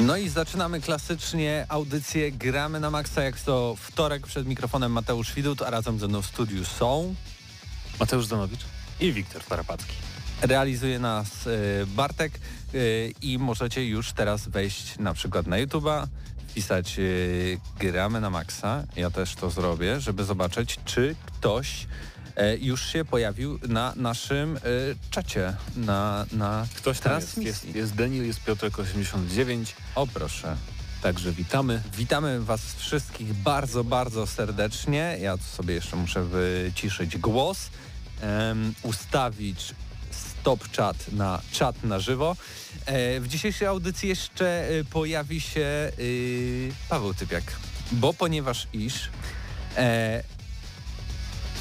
No i zaczynamy klasycznie audycję Gramy na Maxa, jak to wtorek przed mikrofonem Mateusz Widut, a razem ze mną w studiu są... Mateusz Zanowicz i Wiktor Tarapacki. Realizuje nas y, Bartek y, i możecie już teraz wejść na przykład na YouTube'a, wpisać y, Gramy na Maxa, ja też to zrobię, żeby zobaczyć, czy ktoś już się pojawił na naszym e, czacie, na, na Ktoś tam jest, transmisji. jest, jest Daniel, jest Piotrek89, O proszę. także witamy. Witamy Was wszystkich bardzo, bardzo serdecznie. Ja tu sobie jeszcze muszę wyciszyć głos, em, ustawić stop chat na czat na żywo. E, w dzisiejszej audycji jeszcze e, pojawi się y, Paweł Typiak, bo ponieważ iż e,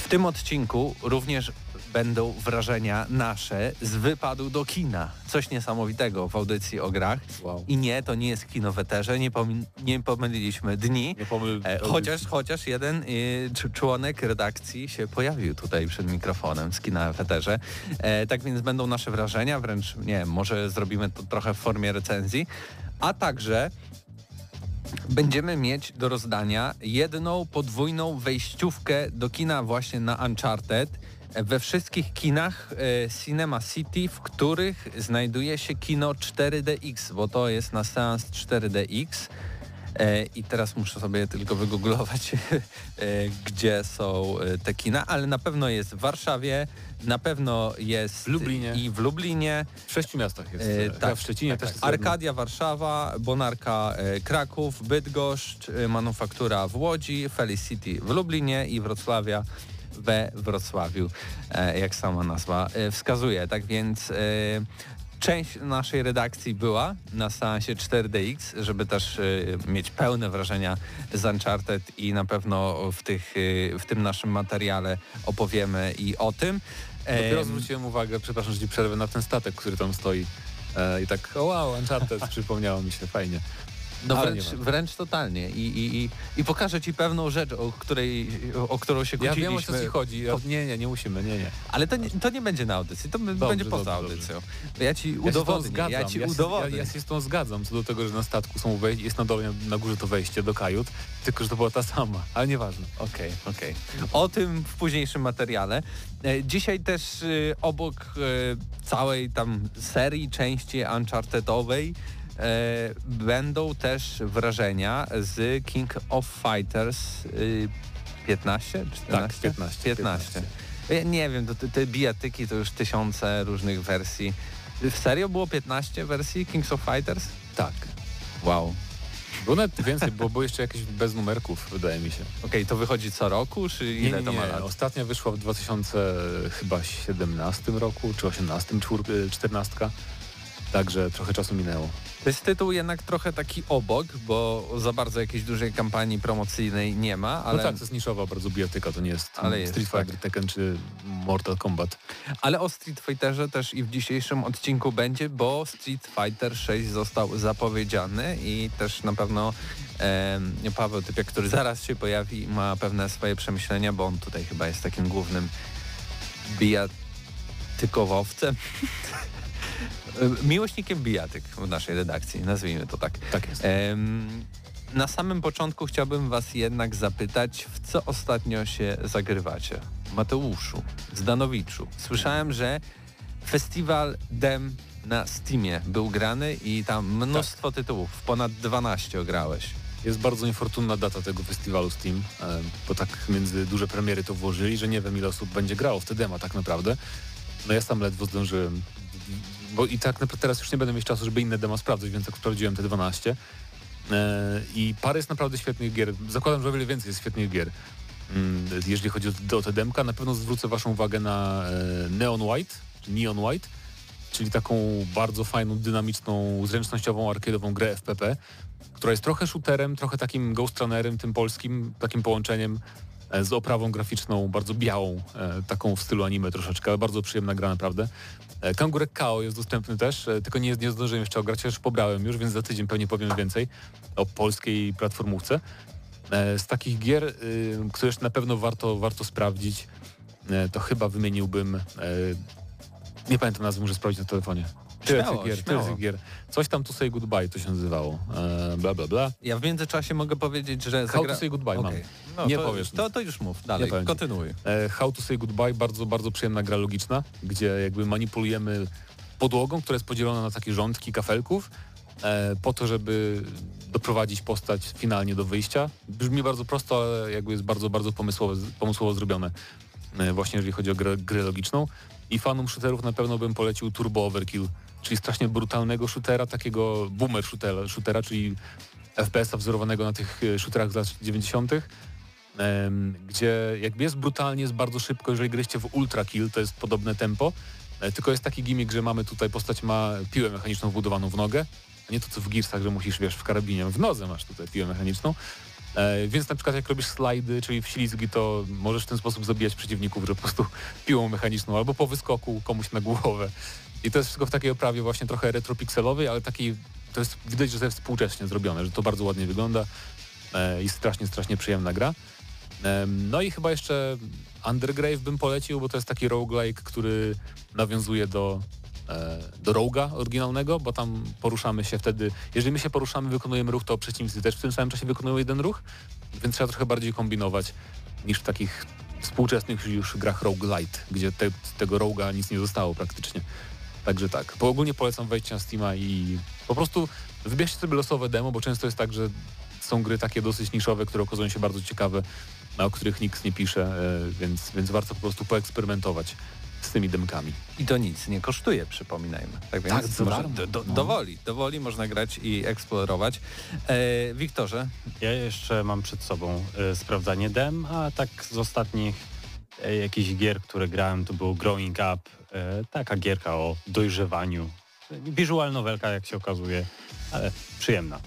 w tym odcinku również będą wrażenia nasze z wypadu do kina. Coś niesamowitego w audycji o grach. Wow. I nie, to nie jest kino w eterze, nie, pomi- nie pomyliliśmy dni. Nie pomyl... E, chociaż, chociaż jeden y, cz- członek redakcji się pojawił tutaj przed mikrofonem z kina w eterze. E, tak więc będą nasze wrażenia, wręcz nie wiem, może zrobimy to trochę w formie recenzji. A także będziemy mieć do rozdania jedną podwójną wejściówkę do kina właśnie na Uncharted we wszystkich kinach e, Cinema City, w których znajduje się kino 4DX, bo to jest na seans 4DX. E, I teraz muszę sobie tylko wygooglować, e, gdzie są e, te kina, ale na pewno jest w Warszawie, na pewno jest W Lublinie. i w Lublinie. W sześciu miastach jest. E, tak, tak, w Szczecinie tak, też tak. jest jedno. Arkadia Warszawa, Bonarka Kraków, Bydgoszcz, Manufaktura w Łodzi, Felicity w Lublinie i Wrocławia we Wrocławiu, jak sama nazwa wskazuje. Tak więc część naszej redakcji była na seansie 4DX, żeby też e, mieć pełne wrażenia z Uncharted i na pewno w, tych, e, w tym naszym materiale opowiemy i o tym. Dopiero Em, zwróciłem uwagę, przepraszam, że ci przerwę, na ten statek, który tam stoi. E, I tak, o wow, Uncharted, przypomniało mi się, fajnie. No wręcz, wręcz totalnie. I, i, i, I pokażę ci pewną rzecz, o, której, o którą się Ja kłóciliśmy. wiem, o co ci chodzi. Ja, nie, nie, nie musimy, nie, nie. Ale to nie, to nie będzie na audycji, to Dobrze, będzie poza dobrze, audycją. Ja ci Ja się udowodnię, zgadzam. ja ci ja, się- udowodnię. Ja, ja się z tą zgadzam, co do tego, że na statku są jest na dole, na górze to wejście do kajut, tylko że to była ta sama, ale nieważne. Okej, okej. O tym w późniejszym materiale. E, Dzisiaj też e, obok e, całej tam serii części Unchartedowej będą też wrażenia z King of Fighters e, 15? 14? Tak, 15, 15. Ja nie wiem, to, te, bijatyki to już tysiące różnych wersji. W serio było 15 wersji Kings of Fighters? Tak. Wow. Było nawet więcej, bo było jeszcze jakieś bez numerków, wydaje mi się. Okej, to wychodzi co roku, czy ile nie, to nie, ma nie. lat? Ostatnia wyszła w 2017 roku, czy 18, czwór, y, 14. Także trochę czasu minęło. To jest tytuł jednak trochę taki obok, bo za bardzo jakiejś dużej kampanii promocyjnej nie ma, ale, No tak, to jest niszowa bardzo bijatyka, to nie jest Ale jest, Street Fighter, Tekken czy Mortal Kombat. ale o Street Fighterze też i w dzisiejszym odcinku będzie, bo Street Fighter 6 został zapowiedziany i też na pewno em, Paweł Typiak, który zaraz się pojawi, ma pewne swoje przemyślenia, bo on tutaj chyba jest takim głównym bijatykowowcem. Miłośnikiem bijatyk w naszej redakcji, nazwijmy to tak. Tak jest. Em, na samym początku chciałbym Was jednak zapytać, w co ostatnio się zagrywacie? Mateuszu, Zdanowiczu. Słyszałem, że festiwal Dem na Steamie był grany i tam mnóstwo tytułów, ponad 12 grałeś. Jest bardzo niefortunna data tego festiwalu Steam, e, bo tak między duże premiery to włożyli, że nie wiem ile osób będzie grało w te dema tak naprawdę. No ja sam ledwo zdążyłem, bo i tak naprawdę teraz już nie będę mieć czasu, żeby inne demo sprawdzić, więc tak sprawdziłem te 12. E, I parę jest naprawdę świetnych gier. Zakładam, że o wiele więcej jest świetnych gier. Mm, Jeżeli chodzi o, o te demka, na pewno zwrócę waszą uwagę na e, Neon White, czy Neon White, czyli taką bardzo fajną, dynamiczną, zręcznościową, arcade'ową grę FPP, która jest trochę shooterem, trochę takim Ghost Runnerem, tym polskim, takim połączeniem e, z oprawą graficzną, bardzo białą, taką w stylu anime troszeczkę, ale bardzo przyjemna gra naprawdę. E, Kangurek KO jest dostępny też, e, tylko nie, nie zdążyłem jeszcze ograć, chociaż pobrałem już, więc za tydzień pewnie powiem więcej o polskiej platformówce. E, Z takich gier, y, które na pewno warto, warto sprawdzić, to chyba wymieniłbym, nie pamiętam nazwy, muszę sprawdzić na telefonie. Tyle Śmiało, gier, tyle śmiało. tych gier. Coś tam to say goodbye to się nazywało. E, bla bla bla. Ja w międzyczasie mogę powiedzieć, że How zagra... to say goodbye mam. Okej. No, Nie to, powiesz To, to już mów dalej, Nie kontynuuj. E, How to say goodbye, bardzo, bardzo przyjemna gra logiczna, gdzie jakby manipulujemy podłogą, która jest podzielona na takie rządki kafelków, e, po to, żeby doprowadzić postać finalnie do wyjścia. Brzmi bardzo prosto, ale jakby jest bardzo, bardzo pomysłowo, pomysłowo zrobione, e, właśnie jeżeli chodzi o grę, grę logiczną. I fanom shooterów na pewno bym polecił Turbo Overkill, czyli strasznie brutalnego shootera, takiego boomer shootera, shootera czyli FPS-a wzorowanego na tych e, shooterach z lat 90 em, gdzie jakby jest brutalnie, jest bardzo szybko, jeżeli gryście w ultra kill, to jest podobne tempo, e, tylko jest taki gimmick, że mamy tutaj, postać ma piłę mechaniczną wbudowaną w nogę, a nie to co w Gearsach, że musisz, wiesz, w karabinie, w nodze masz tutaj piłę mechaniczną, e, więc na przykład jak robisz slajdy, czyli wślizgi, to możesz w ten sposób zabijać przeciwników, że po prostu piłą mechaniczną albo po wyskoku komuś na głowę. I to jest wszystko w takiej oprawie właśnie trochę retropikselowej, ale takiej, to jest widać, że to jest współcześnie zrobione, że to bardzo ładnie wygląda e, i strasznie, strasznie przyjemna gra. Em, No i chyba jeszcze Undergrave bym polecił, bo to jest taki roguelike, który nawiązuje do, e, do Roga oryginalnego, bo tam poruszamy się wtedy, jeżeli my się poruszamy, wykonujemy ruch, to przeciwnicy też w tym samym czasie wykonują jeden ruch, więc trzeba trochę bardziej kombinować niż w takich współczesnych już grach roguelite, gdzie te, tego roga nic nie zostało praktycznie. Także tak. Po ogólnie polecam wejść na Steama i po prostu wybierzcie sobie losowe demo, bo często jest tak, że są gry takie dosyć niszowe, które okazują się bardzo ciekawe, a o których nikt nie pisze, e, więc, więc warto po prostu poeksperymentować z tymi demkami. I to nic nie kosztuje, przypominajmy. Tak więc Tak, darmo. do, do, No. dowoli, dowoli można grać i eksplorować. E, Wiktorze, Ja jeszcze mam przed sobą e, sprawdzanie dem, a tak z ostatnich jakichś gier, które grałem, to był Growing Up, e, taka gierka o dojrzewaniu. Visual nowelka, jak się okazuje, ale przyjemna.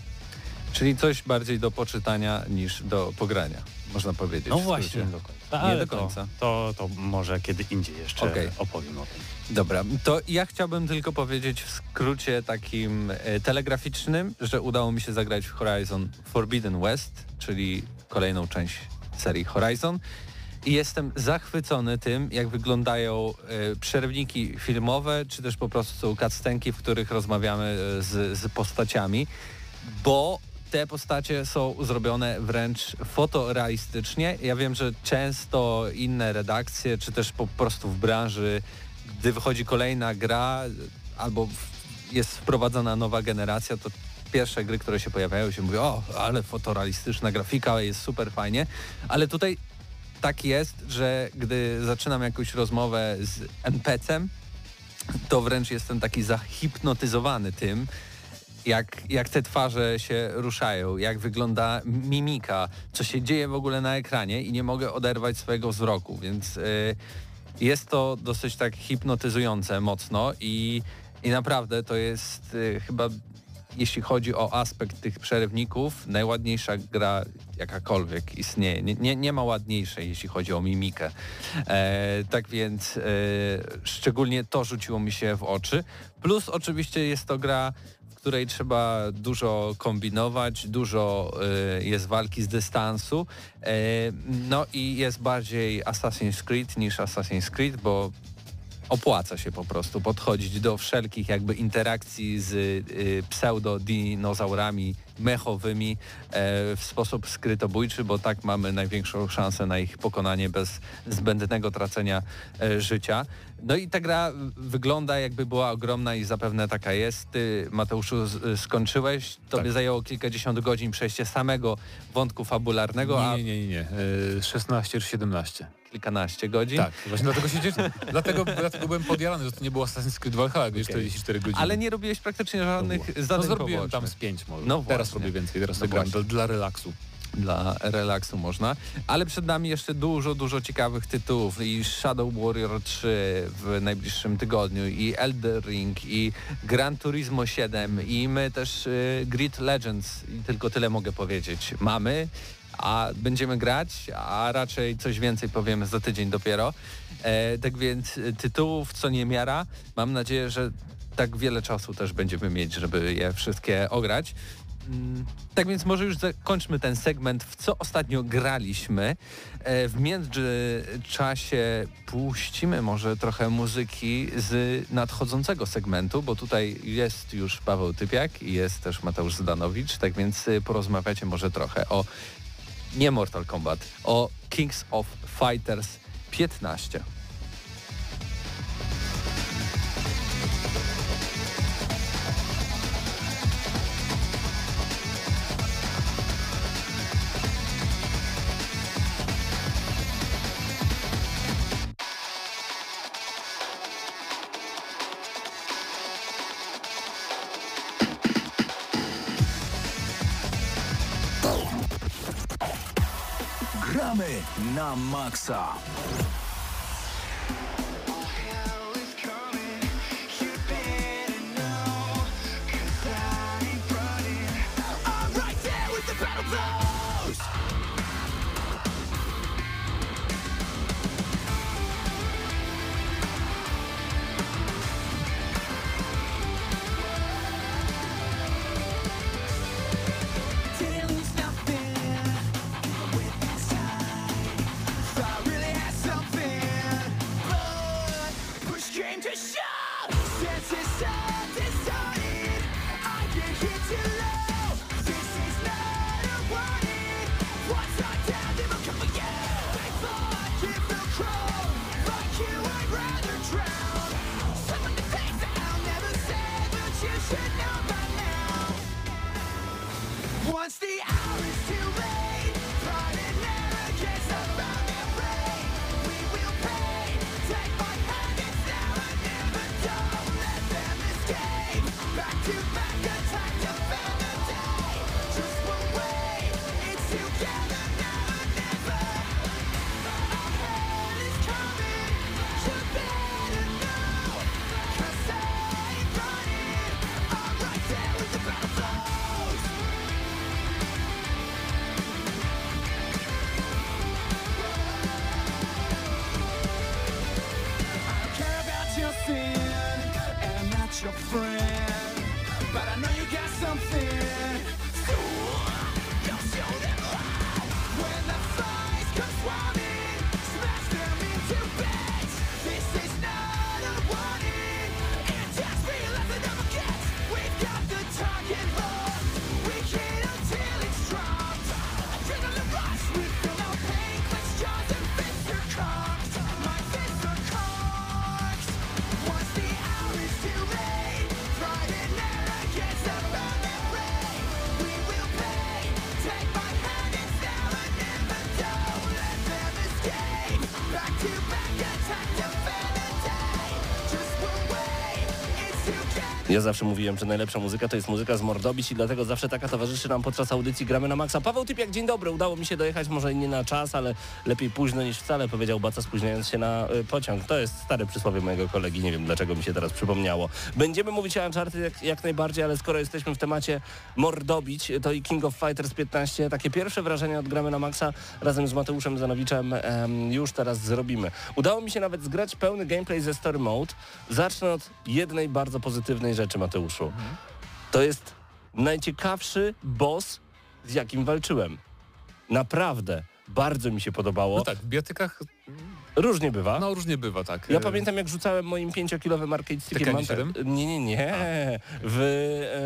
czyli coś bardziej do poczytania niż do pogrania, można powiedzieć. No właśnie, do końca. Nie do końca. To, to, to może kiedy indziej jeszcze Okej. opowiem o tym. Dobra, to ja chciałbym tylko powiedzieć w skrócie takim e, telegraficznym, że udało mi się zagrać w Horizon Forbidden West, czyli kolejną część serii Horizon. I jestem zachwycony tym, jak wyglądają e, przerwniki filmowe, czy też po prostu cutscenki, w których rozmawiamy e, z, z postaciami, bo te postacie są zrobione wręcz fotorealistycznie. Ja wiem, że często inne redakcje, czy też po prostu w branży, gdy wychodzi kolejna gra albo jest wprowadzana nowa generacja, to pierwsze gry, które się pojawiają, się mówi, o, ale fotorealistyczna grafika, jest super fajnie, ale tutaj tak jest, że gdy zaczynam jakąś rozmowę z NPC-em, to wręcz jestem taki zahipnotyzowany tym, jak, jak te twarze się ruszają, jak wygląda mimika, co się dzieje w ogóle na ekranie i nie mogę oderwać swojego wzroku, więc y, jest to dosyć tak hipnotyzujące mocno i, i naprawdę to jest y, chyba jeśli chodzi o aspekt tych przerywników, najładniejsza gra jakakolwiek istnieje. Nie, nie, nie ma ładniejszej, jeśli chodzi o mimikę. E, tak więc e, szczególnie to rzuciło mi się w oczy. Plus oczywiście jest to gra, w której trzeba dużo kombinować, dużo e, jest walki z dystansu. E, no i jest bardziej Assassin's Creed niż Assassin's Creed, bo opłaca się po prostu podchodzić do wszelkich jakby interakcji z y, pseudodinozaurami mechowymi e, w sposób skrytobójczy, bo tak mamy największą szansę na ich pokonanie bez zbędnego tracenia e, życia. No i ta gra wygląda jakby była ogromna i zapewne taka jest. Ty, Mateuszu, z, skończyłeś. Tobie Tak. zajęło kilkadziesiąt godzin przejście samego wątku fabularnego, a Nie, nie, nie, nie. E, 16 czy 17. kilkanaście godzin. Tak, właśnie dlatego się cieszę. Dlatego, dlatego byłem podjarany, że to nie było Assassin's Creed Valhalla, gdzie Okej. 44 godziny. Ale nie robiłeś praktycznie żadnych no zadań zrobiłem pobocznych. tam z 5 może. No teraz właśnie. robię więcej, teraz No no gram dla relaksu. Dla relaksu można. Ale przed nami jeszcze dużo, dużo ciekawych tytułów i Shadow Warrior 3 w najbliższym tygodniu i Elder Ring i Gran Turismo 7 i my też y, Grid Legends i tylko tyle mogę powiedzieć. Mamy, a będziemy grać, a raczej coś więcej powiemy za tydzień dopiero. E, tak więc y, tytułów co niemiara. Mam nadzieję, że tak wiele czasu też będziemy mieć, żeby je wszystkie ograć. Mm, Tak więc może już zakończmy ten segment, w co ostatnio graliśmy. E, W międzyczasie puścimy może trochę muzyki z nadchodzącego segmentu, bo tutaj jest już Paweł Typiak i jest też Mateusz Zdanowicz, tak więc y, porozmawiacie może trochę o nie Mortal Kombat, o Kings of Fighters 15. Gramy Ja zawsze mówiłem, że najlepsza muzyka to jest muzyka z Mordobić i dlatego zawsze taka towarzyszy nam podczas audycji Gramy na Maxa. Paweł Typiak, dzień dobry. Udało mi się dojechać może nie na czas, ale lepiej późno niż wcale, powiedział Baca spóźniając się na y, pociąg. To jest stare przysłowie mojego kolegi, nie wiem dlaczego mi się teraz przypomniało. Będziemy mówić o Uncharted jak, jak najbardziej, ale skoro jesteśmy w temacie Mordobić, to i King of Fighters 15, takie pierwsze wrażenia od Gramy na Maxa razem z Mateuszem Zanowiczem em, już teraz zrobimy. Udało mi się nawet zgrać pełny gameplay ze Story Mode. Zacznę od jednej bardzo pozytywnej rzeczy, Mateuszu. To jest najciekawszy boss, z jakim walczyłem. Naprawdę, bardzo mi się podobało. No tak, w biotykach Różnie bywa. No różnie bywa, tak. Ja pamiętam jak rzucałem moim 5-kilowym arcade stickiem. Nie, nie, nie. W,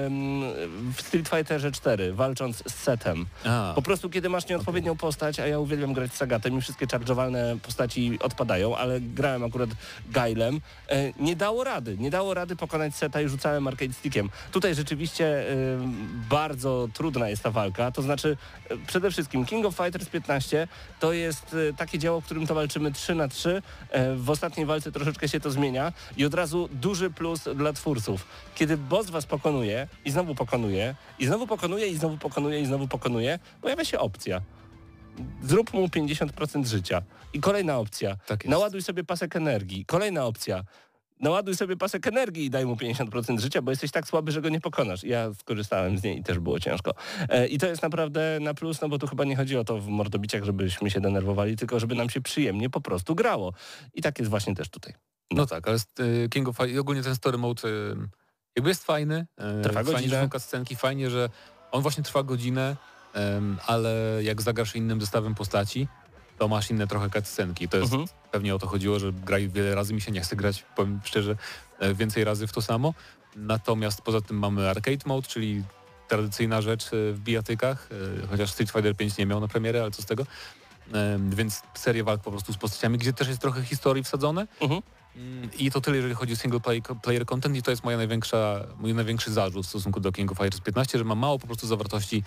em, w Street Fighterze 4 walcząc z setem. A, Po prostu kiedy masz nieodpowiednią postać, a ja uwielbiam grać z Sagatem i wszystkie charge'owalne postaci odpadają, ale grałem akurat Gailem, e, nie dało rady. Nie dało rady pokonać seta i rzucałem arcade stickiem. Tutaj rzeczywiście e, bardzo trudna jest ta walka. To znaczy e, przede wszystkim King of Fighters 15 to jest e, takie dzieło, w którym to walczymy 3 na 3. E, w ostatniej walce troszeczkę się to zmienia i od razu duży plus dla twórców. Kiedy boss was pokonuje i znowu pokonuje i znowu pokonuje i znowu pokonuje i znowu pokonuje, pojawia się opcja. Zrób mu 50% życia. I kolejna opcja. Tak. Naładuj sobie pasek energii. Kolejna opcja. Naładuj sobie pasek energii i daj mu 50% życia, bo jesteś tak słaby, że go nie pokonasz. Ja skorzystałem z niej i też było ciężko. E, I to jest naprawdę na plus, no bo tu chyba nie chodzi o to w mordobiciach, żebyśmy się denerwowali, tylko żeby nam się przyjemnie po prostu grało. I tak jest właśnie też tutaj. No tak, ale e, King of Fighters, ogólnie ten story mode e, jakby jest fajny. e, Trwa fajnie, godzinę. że są cutscenki, fajnie, że on właśnie trwa godzinę, ale jak zagrasz innym zestawem postaci, to masz inne trochę cutscenki. To jest Mhm. pewnie o to chodziło, że graj wiele razy, mi się nie chce grać, powiem szczerze, e, więcej razy w to samo. Natomiast poza tym mamy arcade mode, czyli tradycyjna rzecz e, w bijatykach, e, chociaż Street Fighter 5 nie miał na premierę, ale co z tego. Więc serię walk po prostu z postaciami, gdzie też jest trochę historii wsadzone. Mhm. Mm, I to tyle, jeżeli chodzi o single play, player content i to jest moja największa, mój największy zarzut w stosunku do King of Fighters 15, że ma mało po prostu zawartości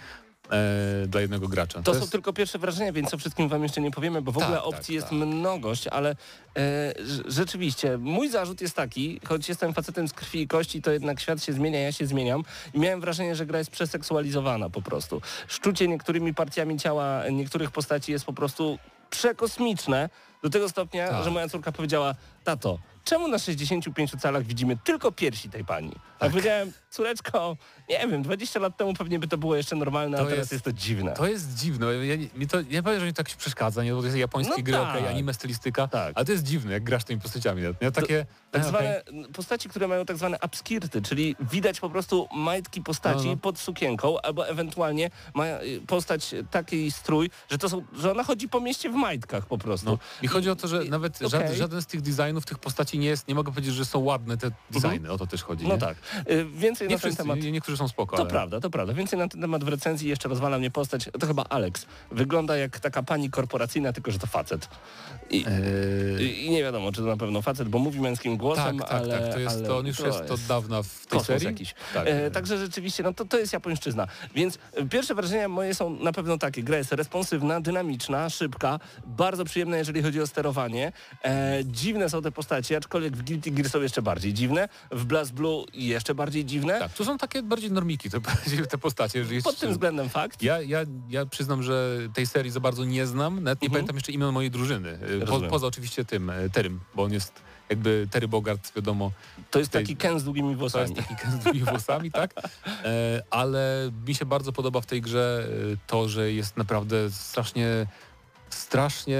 e, dla jednego gracza. To, są jest, tylko pierwsze wrażenia, więc o wszystkim wam jeszcze nie powiemy, bo w Tak, ogóle tak, opcji jest tak. mnogość, ale e, rz- rzeczywiście mój zarzut jest taki, choć jestem facetem z krwi i kości, to jednak świat się zmienia, ja się zmieniam i miałem wrażenie, że gra jest przeseksualizowana po prostu. Szczucie niektórymi partiami ciała niektórych postaci jest po prostu przekosmiczne do tego stopnia, Tak. że moja córka powiedziała, tato, czemu na 65 calach widzimy tylko piersi tej pani? A Tak. powiedziałem, córeczko, nie wiem, 20 lat temu pewnie by to było jeszcze normalne, a To teraz jest- jest to dziwne. to jest dziwne. Ja, nie- mi to, nie powiem, że mi tak się przeszkadza, nie, bo to jest japońskie No gry, tak. okej, anime, stylistyka, Tak. ale to jest dziwne, jak grasz tymi postaciami. Nie? Takie, Tak zwane postaci, które mają tak zwane upskirty, czyli widać po prostu majtki postaci No, no. pod sukienką, albo ewentualnie ma y, postać taki strój, że to są, że ona chodzi po mieście w majtkach po prostu. No. I chodzi o to, że nawet okej. żaden, żaden z tych designów tych postaci nie jest, nie mogę powiedzieć, że są ładne te designy, o to też chodzi. No nie? tak. Y, Więcej Nie na ten temat. nie, niektórzy są spoko, To ale... prawda, to prawda. Więcej na ten temat w recenzji jeszcze rozwala mnie postać. To chyba Alex. Wygląda jak taka pani korporacyjna, tylko że to facet. I, Eee, i, nie wiadomo, czy to na pewno facet, bo mówi męskim głosem, tak, tak, ale... tak, to jest, ale to on już jest, od dawna w tej serii. jakiś. Tak, E, także rzeczywiście, no to, to jest japońszczyzna. Więc e, pierwsze wrażenia moje są na pewno takie. Gra jest responsywna, dynamiczna, szybka, bardzo przyjemna, jeżeli chodzi o sterowanie. E, dziwne są te postacie, aczkolwiek w Guilty Gear są jeszcze bardziej dziwne. W Blast Blue jeszcze bardziej dziwne. tak, to są takie bardziej normiki te, te postacie. Jest, Pod tym względem fakt. ja, ja, ja przyznam, że tej serii za bardzo nie znam, nawet nie Mhm. pamiętam jeszcze imion mojej drużyny. E, Po, poza oczywiście tym, e, Terym, bo on jest jakby Terry Bogart, wiadomo, To jest tej- taki Ken z długimi to włosami. jest taki Ken z długimi włosami, tak? E, ale mi się bardzo podoba w tej grze e, to, że jest naprawdę strasznie, strasznie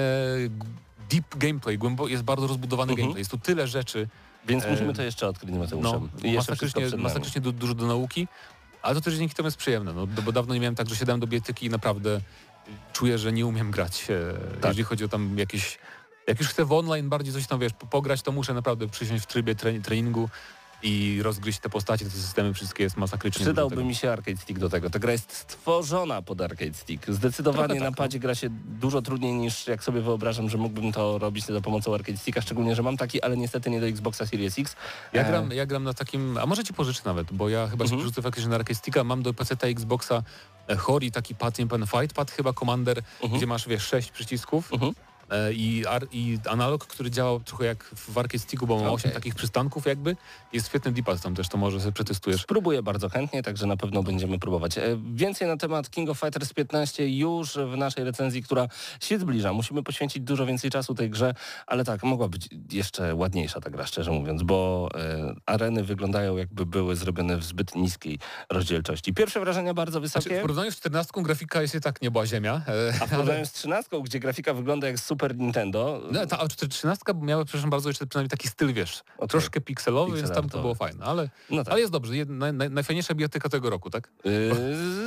deep gameplay, jest bardzo rozbudowany Mhm. gameplay. Jest tu tyle rzeczy, Więc E, musimy to jeszcze odkryć z Mateuszem. no, I jeszcze wszystko masakrycznie, du, dużo do nauki, ale to też dzięki temu jest przyjemne, no, bo dawno nie miałem tak, że siadałem do bietyki i naprawdę czuję, że nie umiem grać, e, Tak. jeżeli chodzi o tam jakieś, jak już chcę w online bardziej coś tam, wiesz, po- pograć, to muszę naprawdę przysiąść w trybie tre, treningu i rozgryźć te postacie, te systemy wszystkie jest masakrycznie Przydałby mi się arcade stick do tego. Ta gra jest stworzona pod arcade stick. Zdecydowanie Trochę tak, na no. padzie gra się dużo trudniej niż jak sobie wyobrażam, że mógłbym to robić za pomocą arcade sticka, szczególnie, że mam taki, ale niestety nie do Xboxa Series X. Ja E, gram, ja gram na takim, a może ci pożyczę nawet, bo ja chyba Mhm. się faktycznie na Arcade Sticka, mam do PC Xboxa e, Hori taki pad, nie pen fight pad chyba Commander, Mhm. gdzie masz wiesz sześć przycisków Mhm. I, ar, i analog, który działa trochę jak w Arcade Sticku, bo ma Okej. osiem takich przystanków jakby. Jest świetny D-pad tam też, to może sobie przetestujesz. Spróbuję bardzo chętnie, także na pewno będziemy próbować. E, Więcej na temat King of Fighters 15 już w naszej recenzji, która się zbliża. Musimy poświęcić dużo więcej czasu tej grze, ale tak, mogła być jeszcze ładniejsza ta gra, szczerze mówiąc, bo e, areny wyglądają jakby były zrobione w zbyt niskiej rozdzielczości. Pierwsze wrażenia bardzo Znaczy, wysokie. w porównaniu z 14 grafika jest i tak nieba ziemia. e, A w porównaniu z 13, gdzie grafika wygląda jak z Super Nintendo. No, ta A413 miała, przepraszam bardzo, jeszcze przynajmniej taki styl, wiesz, Okej. troszkę pikselowy, więc tam to było fajne, ale, No tak. ale jest dobrze. Jed, naj, naj, najfajniejsza biblioteka tego roku, tak? Yy,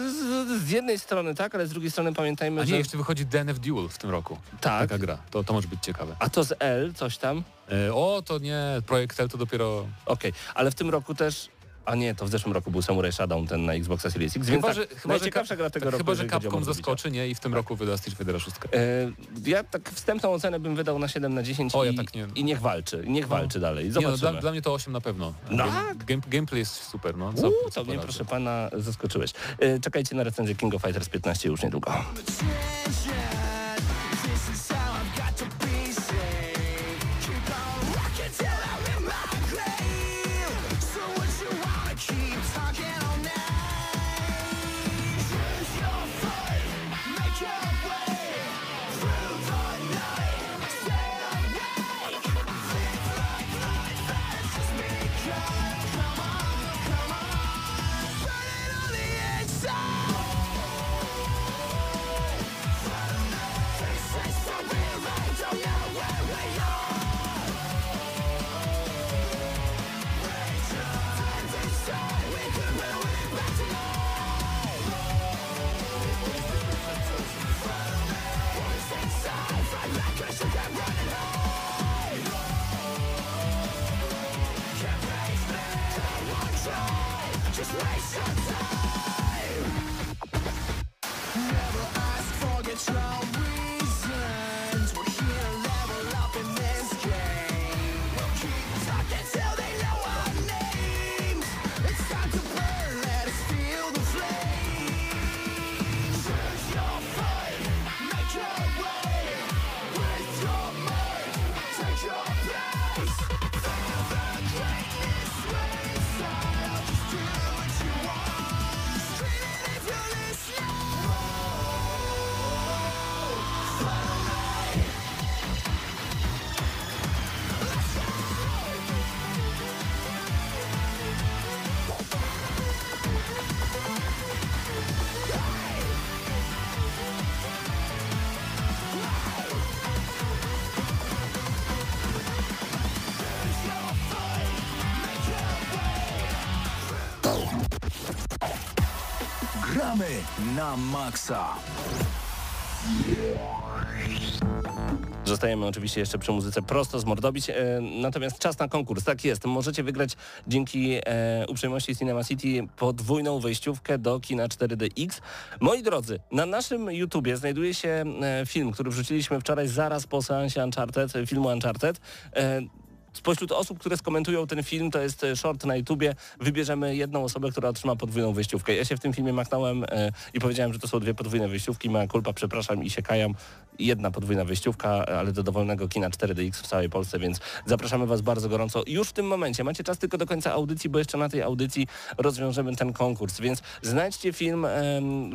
z, z jednej strony tak, ale z drugiej strony pamiętajmy, A że... nie, jeszcze wychodzi DNF Duel w tym roku. Tak. Taka gra. To, to może być ciekawe. A to z L, coś tam? E, o, to nie, projekt L to dopiero... Okej, ale w tym roku też... A nie, to w zeszłym roku był Samurai Shadow ten na Xboxa Series X, więc Chyba, tak, że, chyba, że, Cap- gra tego tak, roku. chyba, że Capcom zaskoczy, nie? I w tym roku wyda Street Fighter 6. bicia. E, ja tak wstępną ocenę bym wydał na 7 na 10 O, ja i, tak nie- i niech walczy, niech walczy dalej. Nie, no, Zobaczymy. dla, dla mnie to 8 na pewno. No Game, tak? game, gameplay jest super, no. Co, Uuu, co mnie, poradzę. proszę pana, zaskoczyłeś. E, czekajcie na recenzję King of Fighters 15 już niedługo. Na maksa. Zostajemy oczywiście jeszcze przy muzyce prosto z Mordobić, e, natomiast czas na konkurs. Tak jest, możecie wygrać dzięki e, uprzejmości Cinema City podwójną wejściówkę do kina 4DX. Moi drodzy, na naszym YouTubie znajduje się e, film, który wrzuciliśmy wczoraj zaraz po seansie Uncharted, e, filmu Uncharted. Spośród osób, które skomentują ten film, to jest e, short na YouTubie, wybierzemy jedną osobę, która otrzyma podwójną wyjściówkę. Ja się w tym filmie machnąłem e, i powiedziałem, że to są dwie podwójne wyjściówki. Moja kulpa, przepraszam i się kajam. Jedna podwójna wyjściówka, ale do dowolnego kina 4DX w całej Polsce, więc zapraszamy Was bardzo gorąco. Już w tym momencie macie czas tylko do końca audycji, bo jeszcze na tej audycji rozwiążemy ten konkurs, więc znajdźcie film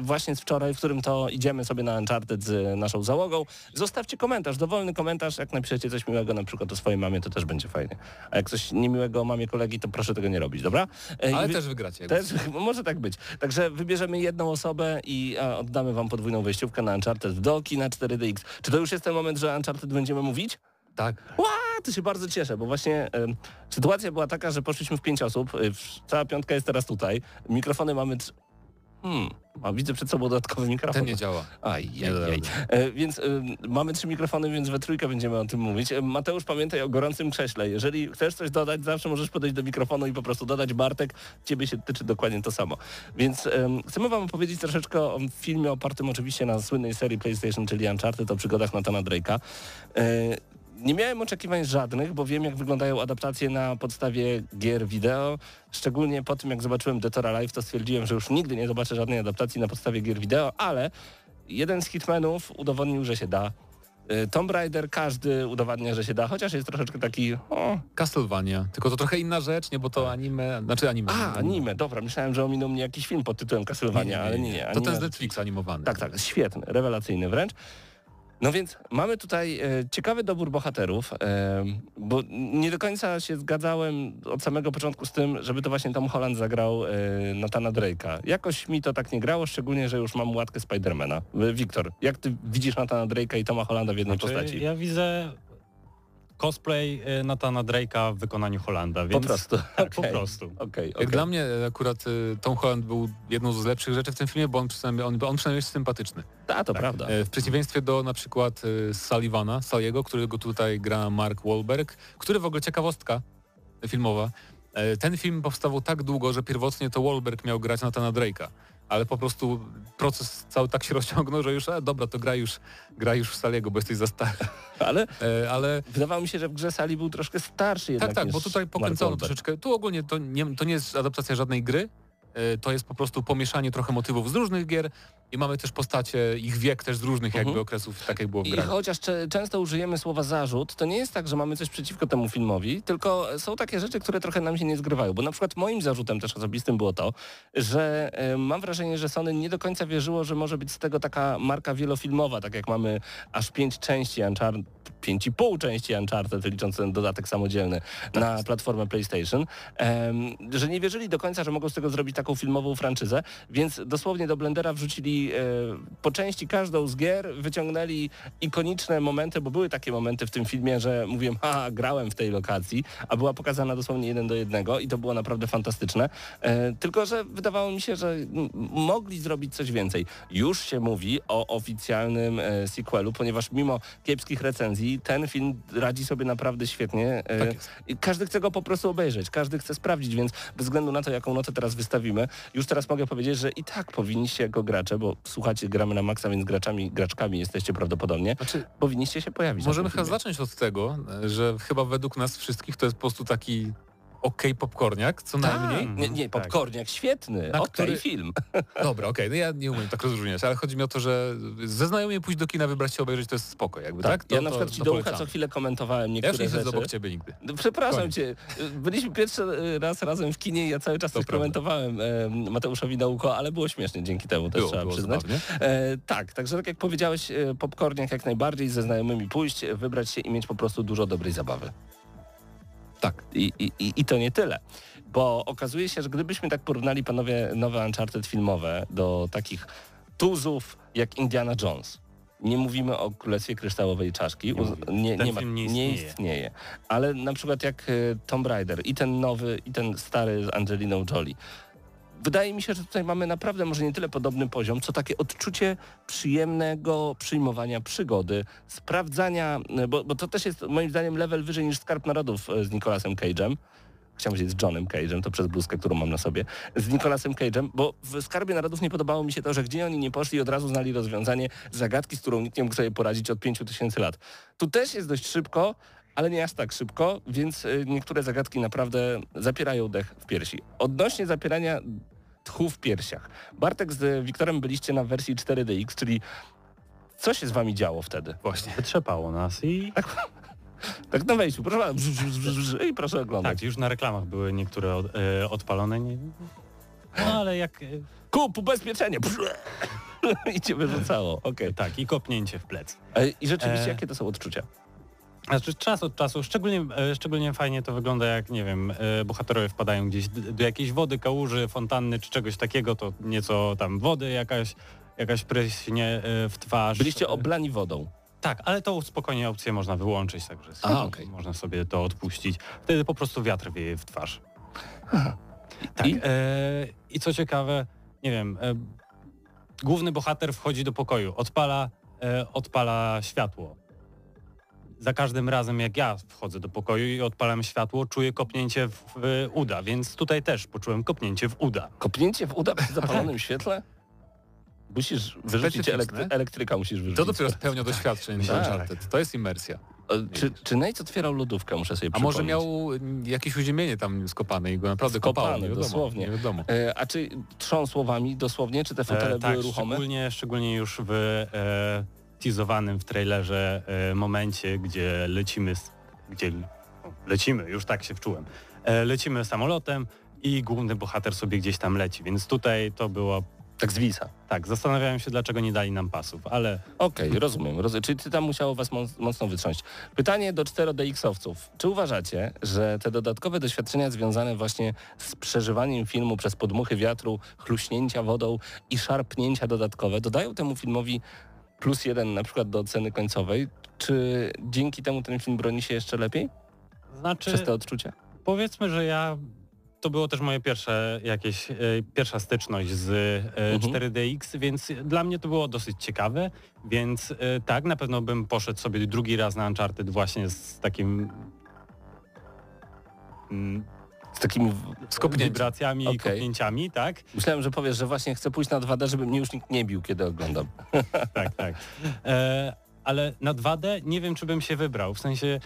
właśnie z wczoraj, w którym to idziemy sobie na Uncharted z naszą załogą. Zostawcie komentarz, dowolny komentarz, jak napiszecie coś miłego na przykład o swojej mamie, to też będzie fajnie. A jak coś niemiłego o mamie kolegi, to proszę tego nie robić, dobra? E, Ale wy- też wygracie. też, może tak być. Także wybierzemy jedną osobę i a, oddamy wam podwójną wejściówkę na Uncharted do kina 4DX. Czy to już jest ten moment, że Uncharted będziemy mówić? Tak. Ła, to się bardzo cieszę, bo właśnie em, sytuacja była taka, że poszliśmy w pięć osób, y, cała piątka jest teraz tutaj, mikrofony mamy... Hmm, a widzę przed sobą dodatkowy mikrofon. Ten nie działa. Aj, aj. rady. E, więc y, mamy trzy mikrofony, więc we trójkę będziemy o tym mówić. E, Mateusz, pamiętaj o gorącym krześle. Jeżeli chcesz coś dodać, zawsze możesz podejść do mikrofonu i po prostu dodać Bartek. Ciebie się tyczy dokładnie to samo. Więc em, chcemy wam opowiedzieć troszeczkę o filmie opartym oczywiście na słynnej serii PlayStation, czyli Uncharted, o przygodach Nathana Drake'a. Nie miałem oczekiwań żadnych, bo wiem jak wyglądają adaptacje na podstawie gier wideo. Szczególnie po tym jak zobaczyłem Detora Live, to stwierdziłem, że już nigdy nie zobaczę żadnej adaptacji na podstawie gier wideo, ale jeden z hitmenów udowodnił, że się da. Y, Tomb Raider każdy udowadnia, że się da, chociaż jest troszeczkę taki... O, Castlevania. Tylko to trochę inna rzecz, nie? Bo to anime, znaczy anime. a, anime, dobra, myślałem, że ominął mnie jakiś film pod tytułem Castlevania, ale nie, nie. To ten z Netflixa animowany. Tak, tak, świetny, rewelacyjny wręcz. No więc mamy tutaj e, ciekawy dobór bohaterów, e, bo nie do końca się zgadzałem od samego początku z tym, żeby to właśnie Tom Holland zagrał e, Nathana Drake'a. Jakoś mi to tak nie grało, szczególnie, że już mam łatkę Spidermana. Wiktor, jak ty widzisz Nathana Drake'a i Toma Hollanda w jednej Znaczy, postaci? ja widzę cosplay y, Nathana Drake'a w wykonaniu Holanda, Po więc prostu. tak, po prostu. Jak okej. dla mnie e, akurat y, Tom Holland był jedną z lepszych rzeczy w tym filmie, bo on przynajmniej, on, on przynajmniej jest sympatyczny. Ta, to tak. prawda. E, W przeciwieństwie do na przykład e, Sullivana, Saliego, którego tutaj gra Mark Wahlberg, który w ogóle ciekawostka filmowa. e, Ten film powstawał tak długo, że pierwotnie to Wahlberg miał grać Nathana Drake'a, ale po prostu proces cały tak się rozciągnął, że już, a dobra, to gra już, gra już w Saliego, bo jesteś za stary. Ale E, Ale wydawało mi się, że w grze Sali był troszkę starszy jednak tak, tak, bo tutaj pokręcono troszeczkę. Tu ogólnie to nie, to nie jest adaptacja żadnej gry, e, to jest po prostu pomieszanie trochę motywów z różnych gier i mamy też postacie, ich wiek też z różnych jakby Mhm. okresów, tak jak było w I grach. chociaż cze- często użyjemy słowa zarzut, to nie jest tak, że mamy coś przeciwko temu filmowi, tylko są takie rzeczy, które trochę nam się nie zgrywają. Bo na przykład moim zarzutem też osobistym było to, że e, mam wrażenie, że Sony nie do końca wierzyło, że może być z tego taka marka wielofilmowa, tak jak mamy aż pięć części Uncharted, pięć i pół części Uncharted, licząc ten dodatek samodzielny na platformę PlayStation, że nie wierzyli do końca, że mogą z tego zrobić taką filmową franczyzę, więc dosłownie do Blendera wrzucili e, po części każdą z gier, wyciągnęli ikoniczne momenty, bo były takie momenty w tym filmie, że mówiłem, ha, grałem w tej lokacji, a była pokazana dosłownie jeden do jednego i to było naprawdę fantastyczne. E, tylko, że wydawało mi się, że mogli zrobić coś więcej. Już się mówi o oficjalnym e, sequelu, ponieważ mimo kiepskich recenzji ten film radzi sobie naprawdę świetnie. Tak każdy chce go po prostu obejrzeć, każdy chce sprawdzić, więc bez względu na to, jaką notę teraz wystawimy, już teraz mogę powiedzieć, że i tak powinniście jako gracze, bo słuchacie, gramy na maksa, więc graczami, graczkami jesteście prawdopodobnie, Znaczy, powinniście się pojawić. możemy chyba zacząć od tego, że chyba według nas wszystkich to jest po prostu taki okej popcorniak, co najmniej. Nie, nie, Tak. popcorniak, świetny, Na okej, który- film. Dobra, okej, no ja nie umiem tak rozróżniać, ale chodzi mi o to, że ze znajomymi pójść do kina, wybrać się obejrzeć, to jest spoko, jakby, tak? Tak, To, ja na to- przykład ci to do ucha co chwilę komentowałem Ja już niektóre nie rzeczy. obok ciebie nigdy. No, Przepraszam Koniec. cię. Byliśmy pierwszy raz razem w kinie i ja cały czas To coś prawda. komentowałem e, Mateuszowi na ucho, ale było śmiesznie dzięki temu, też Było, trzeba było przyznać. E, tak, także tak jak powiedziałeś, e, popcorniak jak najbardziej ze znajomymi pójść, e, wybrać się i mieć po prostu dużo dobrej zabawy. Tak, i, i, i to nie tyle. Bo okazuje się, że gdybyśmy tak porównali panowie nowe Uncharted filmowe do takich tuzów jak Indiana Jones. Nie mówimy o Królestwie Kryształowej Czaszki. Nie nie, Ten nie, ma, film nie nie istnieje. istnieje. Ale na przykład jak e, Tomb Raider i ten nowy, i ten stary z Angeliną Jolie. Wydaje mi się, że tutaj mamy naprawdę może nie tyle podobny poziom, co takie odczucie przyjemnego przyjmowania przygody, sprawdzania, e, bo, bo to też jest moim zdaniem level wyżej niż Skarb Narodów e, z Nicolasem Cage'em. Chciałem powiedzieć z Johnem Cage'em, to przez bluzkę, którą mam na sobie, z Nicolasem Cage'em, bo w Skarbie Narodów nie podobało mi się to, że gdzie oni nie poszli, od razu znali rozwiązanie zagadki, z którą nikt nie mógł sobie poradzić od 5000 lat. Tu też jest dość szybko, ale nie aż tak szybko, więc y, niektóre zagadki naprawdę zapierają dech w piersi. Odnośnie zapierania tchu w piersiach. Bartek z Wiktorem byliście na wersji 4DX, czyli co się z wami działo wtedy? Właśnie. Wytrzepało nas i Tak na wejściu, proszę bardzo, brz, brz, brz, brz, i proszę oglądać. tak, już na reklamach były niektóre od, e, odpalone. Nie, no ale jak... Kup ubezpieczenie! Brz, I cię wyrzucało, okej. Tak, i kopnięcie w plec. E, I rzeczywiście, E, jakie to są odczucia? Znaczy czas od czasu, szczególnie, e, szczególnie fajnie to wygląda jak, nie wiem, e, bohaterowie wpadają gdzieś do jakiejś wody, kałuży, fontanny czy czegoś takiego, to nieco tam wody jakaś, jakaś pryśnie e, w twarz. Byliście oblani wodą. Tak, ale to spokojnie opcję można wyłączyć, także A, sobie- okej. można sobie to odpuścić. Wtedy po prostu wiatr wieje w twarz. Tak. I? E, I co ciekawe, nie wiem, e, główny bohater wchodzi do pokoju, odpala, e, odpala światło. Za każdym razem jak ja wchodzę do pokoju i odpalam światło, czuję kopnięcie w, w uda, więc tutaj też poczułem kopnięcie w uda. Kopnięcie w uda przy zapalonym świetle? Musisz wyrzucić elektry- elektryka, musisz wyrzucić. To dopiero spełnia doświadczeń Tak. Uncharted. To jest imersja. Czy, czy Nate otwierał lodówkę, muszę sobie A może przypomnieć. miał mm, jakieś uziemienie tam skopane i go naprawdę Skopane, kopało, nie wiadomo. dosłownie. Nie wiadomo. E, A czy trzą słowami dosłownie, czy te fotele E, tak, były ruchome? szczególnie, szczególnie już w e, teasowanym w trailerze e, momencie, gdzie lecimy, gdzie lecimy, już tak się wczułem, e, lecimy samolotem i główny bohater sobie gdzieś tam leci, więc tutaj to było Tak zwisa. Tak, zastanawiałem się, dlaczego nie dali nam pasów, ale Okej, rozumiem. Roz... Czyli ty tam musiało was moc- mocno wytrząść. Pytanie do 4DX-owców. Czy uważacie, że te dodatkowe doświadczenia związane właśnie z przeżywaniem filmu przez podmuchy wiatru, chluśnięcia wodą i szarpnięcia dodatkowe dodają temu filmowi plus jeden na przykład do oceny końcowej? Czy dzięki temu ten film broni się jeszcze lepiej znaczy przez te odczucia? powiedzmy, że ja to było też moje pierwsze jakieś e, pierwsza styczność z e, Mhm. 4DX, więc dla mnie to było dosyć ciekawe, więc e, tak, na pewno bym poszedł sobie drugi raz na Uncharted właśnie z takim mm, Z takimi... w- Skopnięcie. wibracjami i kopnięciami, tak? Myślałem, że powiesz, że właśnie chcę pójść na 2D, żeby mnie już nikt nie bił, kiedy oglądam. tak, tak. E, ale na 2D nie wiem, czy bym się wybrał. W sensie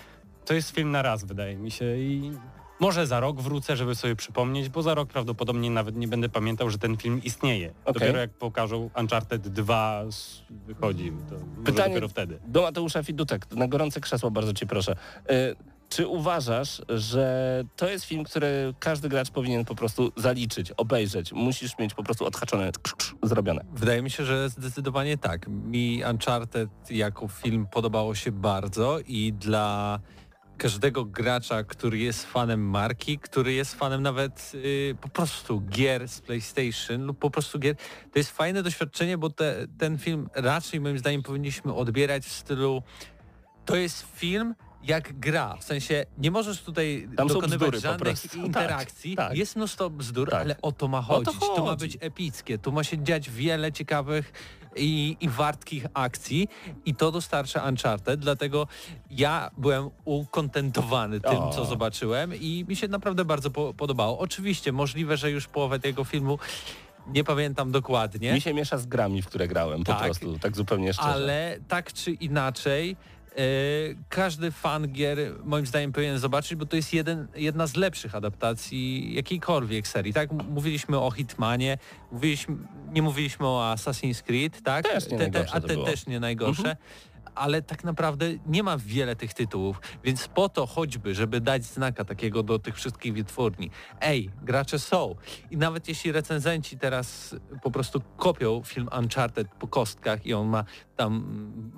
to jest film na raz, wydaje mi się. I może za rok wrócę, żeby sobie przypomnieć, bo za rok prawdopodobnie nawet nie będę pamiętał, że ten film istnieje. Okej. Dopiero jak pokażą Uncharted 2 s- wychodzi, to Pytanie- dopiero wtedy. Do Mateusza Fidutek, na gorące krzesło bardzo cię proszę. Y, Czy uważasz, że to jest film, który każdy gracz powinien po prostu zaliczyć, obejrzeć? Musisz mieć po prostu odhaczone, krz, krz, zrobione. Wydaje mi się, że zdecydowanie tak. Mi Uncharted jako film podobało się bardzo i dla każdego gracza, który jest fanem marki, który jest fanem nawet y, po prostu gier z PlayStation lub po prostu gier, to jest fajne doświadczenie, bo te, ten film raczej moim zdaniem powinniśmy odbierać w stylu to jest film jak gra, w sensie nie możesz tutaj Tam dokonywać żadnych prostu. interakcji, Tak, tak. jest mnóstwo bzdur, Tak. ale o to ma O to chodzić, to ma chodzi. być epickie, tu ma się dziać wiele ciekawych i, i wartkich akcji i to dostarcza Uncharted, dlatego ja byłem ukontentowany tym, O. co zobaczyłem i mi się naprawdę bardzo po, podobało. Oczywiście możliwe, że już połowę tego filmu nie pamiętam dokładnie, Mi się miesza z grami, w które grałem, po Tak. prostu, tak zupełnie szczerze. ale tak czy inaczej każdy fan gier moim zdaniem powinien zobaczyć, bo to jest jeden, jedna z lepszych adaptacji jakiejkolwiek serii. Tak, mówiliśmy o Hitmanie, mówiliśmy, nie mówiliśmy o Assassin's Creed, tak? Też nie najgorsze a to te też nie najgorsze. Mhm. Ale tak naprawdę nie ma wiele tych tytułów, więc po to choćby, żeby dać znaka takiego do tych wszystkich wytwórni. Ej, gracze są. I nawet jeśli recenzenci teraz po prostu kopią film Uncharted po kostkach i on ma tam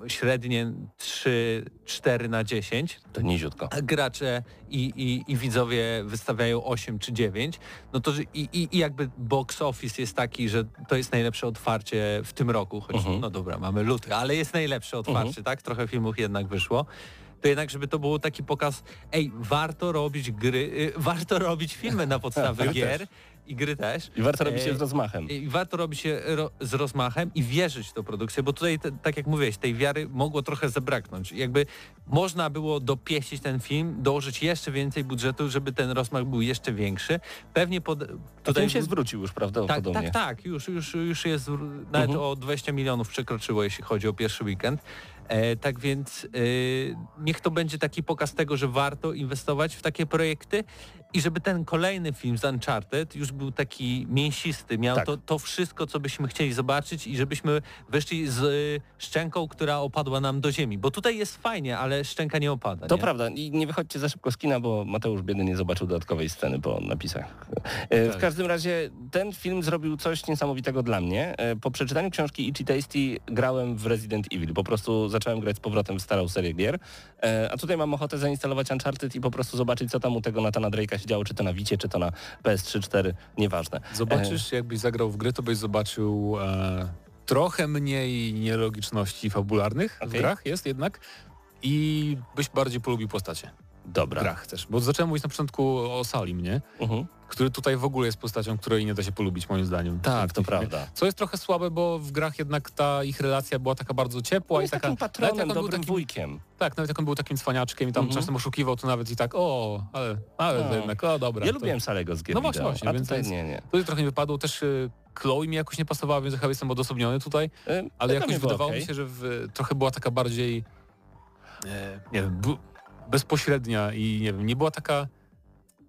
mm, średnie 3-4 na 10, To niziutko. a gracze i, i, i widzowie wystawiają 8 czy 9, no to że- i, i, jakby box office jest taki, że to jest najlepsze otwarcie w tym roku, choć Mhm. no dobra, mamy luty, ale jest najlepsze otwarcie, tak? Trochę filmów jednak wyszło. To jednak, żeby to był taki pokaz, ej, warto robić gry, y, warto robić filmy na podstawie gier i gry też. I warto robić się E, z rozmachem. i warto robić je ro, z rozmachem i wierzyć w tę produkcję, bo tutaj, tak jak mówiłeś, tej wiary mogło trochę zabraknąć. Jakby można było dopieścić ten film, dołożyć jeszcze więcej budżetu, żeby ten rozmach był jeszcze większy. Pewnie pod, tutaj się zwrócił już tak, prawdopodobnie. tak, tak, już, już, już jest nawet Mhm. o 20 milionów przekroczyło, jeśli chodzi o pierwszy weekend. E, tak więc e, niech to będzie taki pokaz tego, że warto inwestować w takie projekty i żeby ten kolejny film z Uncharted już był taki mięsisty, miał Tak. to, to wszystko, co byśmy chcieli zobaczyć i żebyśmy wyszli z e, szczęką, która opadła nam do ziemi. Bo tutaj jest fajnie, ale szczęka nie opada. To nie? prawda i nie wychodźcie za szybko z kina, bo Mateusz biedy nie zobaczył dodatkowej sceny po napisach. E, W Tak. każdym razie ten film zrobił coś niesamowitego dla mnie. E, Po przeczytaniu książki Itchy Tasty grałem w Resident Evil. Po prostu zacząłem grać z powrotem w starą serię gier. E, A tutaj mam ochotę zainstalować Uncharted i po prostu zobaczyć, co tam u tego Natana Drake'a się działo, czy to na Wicie, czy to na PS3, 4, nieważne. Zobaczysz, jakbyś zagrał w gry, to byś zobaczył e, trochę mniej nielogiczności fabularnych w Okej. grach, jest jednak, i byś bardziej polubił postacie w Dobra. grach też. Bo zacząłem mówić na początku o Salim, nie? Mhm. Który tutaj w ogóle jest postacią, której nie da się polubić moim zdaniem. Tak, to prawda. Co jest trochę słabe, bo w grach jednak ta ich relacja była taka bardzo ciepła On i taka... takim patronem, nawet jak on był takim- wujkiem. Tak, nawet jak on był takim cwaniaczkiem i tam Mhm. czasem oszukiwał, to nawet i tak, o, ale, ale No. jednak, o dobra. Ja to- lubiłem Salego z gier No właśnie, właśnie, a więc- tutaj nie, nie. Tutaj trochę nie wypadło, też y, Chloe mi jakoś nie pasowała, więc chyba jestem odosobniony tutaj. E, Ale dla jakoś wydawało okej. mi się, że w, trochę była taka bardziej e, nie wiem, bu, bezpośrednia i nie wiem, nie była taka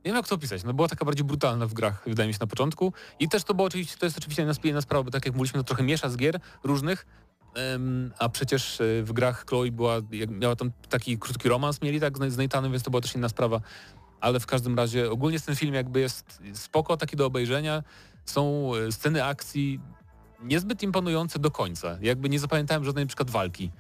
nie wiem jak to opisać, no była taka bardziej brutalna w grach, wydaje mi się na początku. I też to było oczywiście, to jest oczywiście jedna sprawa, bo tak jak mówiliśmy, to trochę miesza z gier różnych, a przecież e, w grach Chloe była, miała tam taki krótki romans mieli tak z Nathanem, więc to była też inna sprawa. Ale w każdym razie ogólnie ten film jakby jest spoko, taki do obejrzenia. Są e, sceny akcji niezbyt imponujące do końca. Jakby nie zapamiętałem żadnej na przykład walki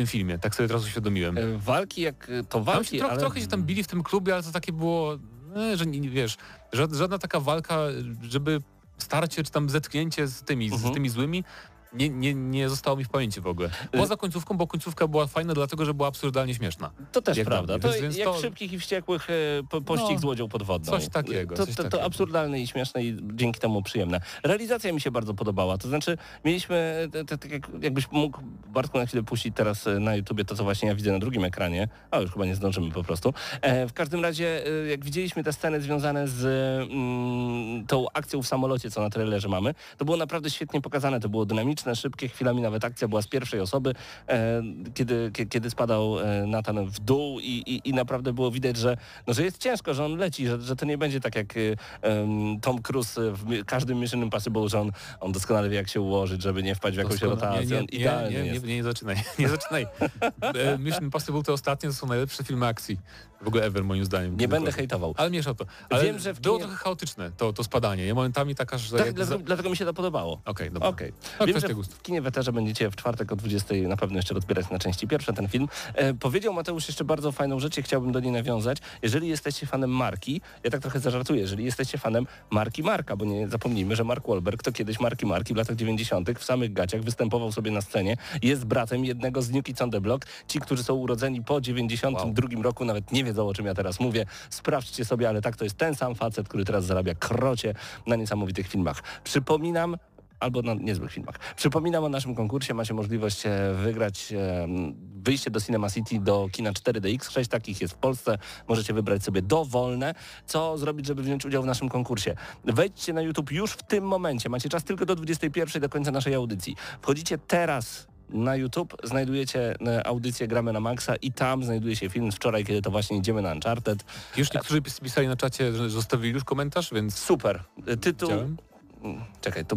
tym filmie, tak sobie teraz uświadomiłem. E, Walki jak e, to Tam walki, się trochę, ale... trochę się tam bili w tym klubie, ale to takie było, e, że nie, wiesz, ża- żadna taka walka, żeby starcie czy tam zetknięcie z tymi, Mhm. z tymi złymi nie, nie, nie zostało mi w pamięci w ogóle. Poza końcówką, bo końcówka była fajna dlatego, że była absurdalnie śmieszna. To też Jak prawda. To więc- więc jak to- szybkich i wściekłych e, po, pościg No, z łodzią podwodną. coś takiego, To, coś to, to takiego. absurdalne i śmieszne i dzięki temu przyjemne. Realizacja mi się bardzo podobała. To znaczy mieliśmy, te- tak jak, jakbyś mógł Bartku na chwilę puścić teraz e, na YouTubie to, co właśnie ja widzę na drugim ekranie, a już chyba nie zdążymy po prostu. E, w każdym razie, e, jak widzieliśmy te sceny związane z mm, tą akcją w samolocie, co na trailerze mamy, to było naprawdę świetnie pokazane. To było dynamiczne, szybkie, chwilami nawet akcja była z pierwszej osoby, e, kiedy, kie- kiedy spadał e, Nathan w dół i, i, i naprawdę było widać, że, no, że jest ciężko, że on leci, że, że to nie będzie tak jak e, Tom Cruise w każdym Mission Impossible, że on, on doskonale wie jak się ułożyć, żeby nie wpaść w jakąś rotację. nie, nie, nie, nie, jest. nie, nie zaczynaj, nie zaczynaj. Mission Impossible te ostatnie to są najlepsze filmy akcji. W ogóle ever moim zdaniem. Nie będę hejtował. Ale mniejsza o to. Ale Wiem, że w było kinie- trochę chaotyczne to, to spadanie. Ja momentami taka, że... Tak, jak dlatego, dlatego mi się to podobało. Okej, dobra. Okej. To Wiem, że. W kinie Weterze będziecie w czwartek o 20 na pewno jeszcze rozbierać na części pierwsze ten film. E, powiedział Mateusz jeszcze bardzo fajną rzecz i chciałbym do niej nawiązać. Jeżeli jesteście fanem marki, ja tak trochę zażartuję, jeżeli jesteście fanem marki Marka, bo nie zapomnijmy, że Mark Wahlberg to kiedyś marki Marki w latach 90. w samych gaciach występował sobie na scenie, jest bratem jednego z New Kids on the Block. Ci, którzy są urodzeni po 92 roku, nawet nie wiedzą o czym ja teraz mówię. Sprawdźcie sobie, ale tak, to jest ten sam facet, który teraz zarabia krocie na niesamowitych filmach. Przypominam, albo na niezłych filmach. Przypominam o naszym konkursie. Macie możliwość e, wygrać e, wyjście do Cinema City do kina 4DX. Sześć takich jest w Polsce. Możecie wybrać sobie dowolne. Co zrobić, żeby wziąć udział w naszym konkursie? Wejdźcie na YouTube już w tym momencie. Macie czas tylko do 21 do końca naszej audycji. Wchodzicie teraz na YouTube, znajdujecie e, audycję Gramy na Maxa i tam znajduje się film z wczoraj, kiedy to właśnie idziemy na Uncharted. Już niektórzy pis- pisali na czacie, że zostawili już komentarz, więc Super. Tytuł... widziałem. Mm, Czekaj, to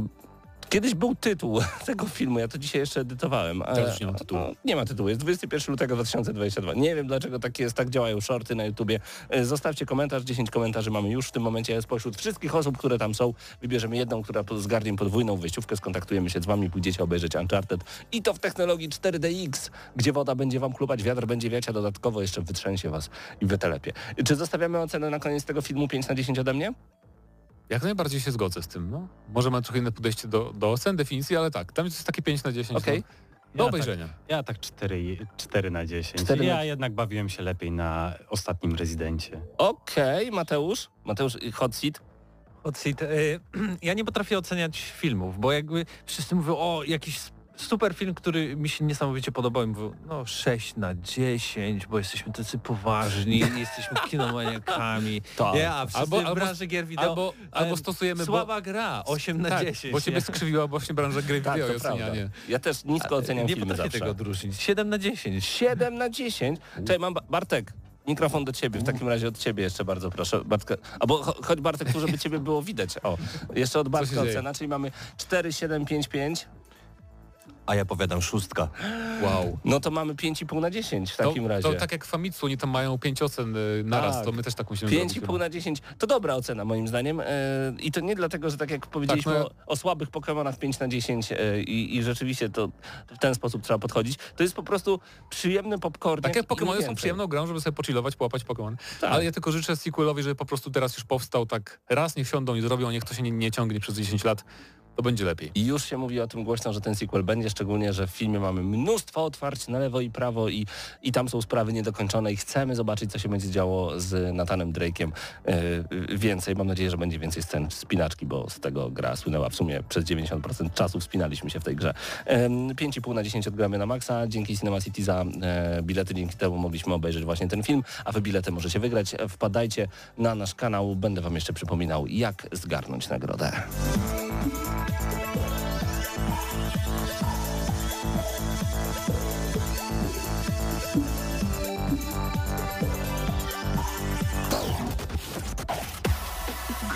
kiedyś był tytuł tego filmu, ja to dzisiaj jeszcze edytowałem. a- Teraz już nie ma tytułu. a- Nie ma tytułu, jest 21 lutego 2022. Nie wiem dlaczego tak jest, tak działają shorty na YouTubie. E, Zostawcie komentarz, 10 komentarzy mamy już w tym momencie. Spośród wszystkich osób, które tam są, wybierzemy jedną, która zgarnie podwójną wyjściówkę, skontaktujemy się z wami, pójdziecie obejrzeć Uncharted i to w technologii 4DX, gdzie woda będzie wam klupać, wiatr będzie wiać, a dodatkowo jeszcze wytrzęsie was i wytelepie. Czy zostawiamy ocenę na koniec tego filmu 5 na 10 ode mnie? Jak najbardziej się zgodzę z tym. No. Może ma trochę inne podejście do, do ocen, definicji, ale tak, tam jest takie 5 na 10. Okej. No, do Ja obejrzenia. Ja tak 4, 4 na 10. Cztery ja na- jednak bawiłem się lepiej na ostatnim rezydencie. Okej, Mateusz. Mateusz, y, hot seat. Hot seat. Y, ja nie potrafię oceniać filmów, bo jakby wszyscy mówią, o, jakiś super film, który mi się niesamowicie podobał i mówią, no 6 na 10, bo jesteśmy tacy poważni, jesteśmy kinomaniakami. Tak. Nie, a wszyscy Albo- w albo- branży gier wideo Albo, albo em, stosujemy... Słaba gra, 8 na tak, 10. Bo ciebie nie? skrzywiła właśnie branża gry Tak, wideo i to prawda. ocenianie. Ja też nisko oceniam nie filmy potrafię zawsze. tego odróżnić. 7 na 10. 7 na 10. Czekaj, mam Ba- Bartek. Mikrofon do ciebie, w takim razie od ciebie jeszcze bardzo proszę. Bartka, albo cho- chodź Bartek tu, żeby ciebie było widać. O, jeszcze od Bartka ocena, czyli mamy 4, 7, 5, 5. A ja powiadam szóstka. Wow. No to mamy 5,5 na 10 w takim to, razie. To tak jak w Famitsu, oni tam mają 5 ocen y, naraz, Tak. to my też tak musimy 5,5 zrobić. na 10 to dobra ocena moim zdaniem e, i to nie dlatego, że tak jak powiedzieliśmy Tak, no- o, o słabych Pokemonach 5 na 10 e, i, i rzeczywiście to w ten sposób trzeba podchodzić. To jest po prostu przyjemny popcorn. Tak jak Pokémony są przyjemną grą, żeby sobie pochillować, połapać Pokémon. Tak. Ale ja tylko życzę sequelowi, żeby po prostu teraz już powstał tak raz, niech siądą i zrobią, niech to się nie, nie ciągnie przez 10 lat, to będzie lepiej. I już się mówi o tym głośno, że ten sequel będzie, szczególnie, że w filmie mamy mnóstwo otwarć na lewo i prawo i, i tam są sprawy niedokończone i chcemy zobaczyć, co się będzie działo z Nathanem Drake'iem e, więcej. Mam nadzieję, że będzie więcej scen spinaczki, bo z tego gra słynęła w sumie przez 90% czasu wspinaliśmy się w tej grze. Em, 5,5 na 10 odgramy na maksa. Dzięki Cinema City za e, bilety, dzięki temu mogliśmy obejrzeć właśnie ten film, a wy bilety możecie wygrać. Wpadajcie na nasz kanał, będę wam jeszcze przypominał, jak zgarnąć nagrodę.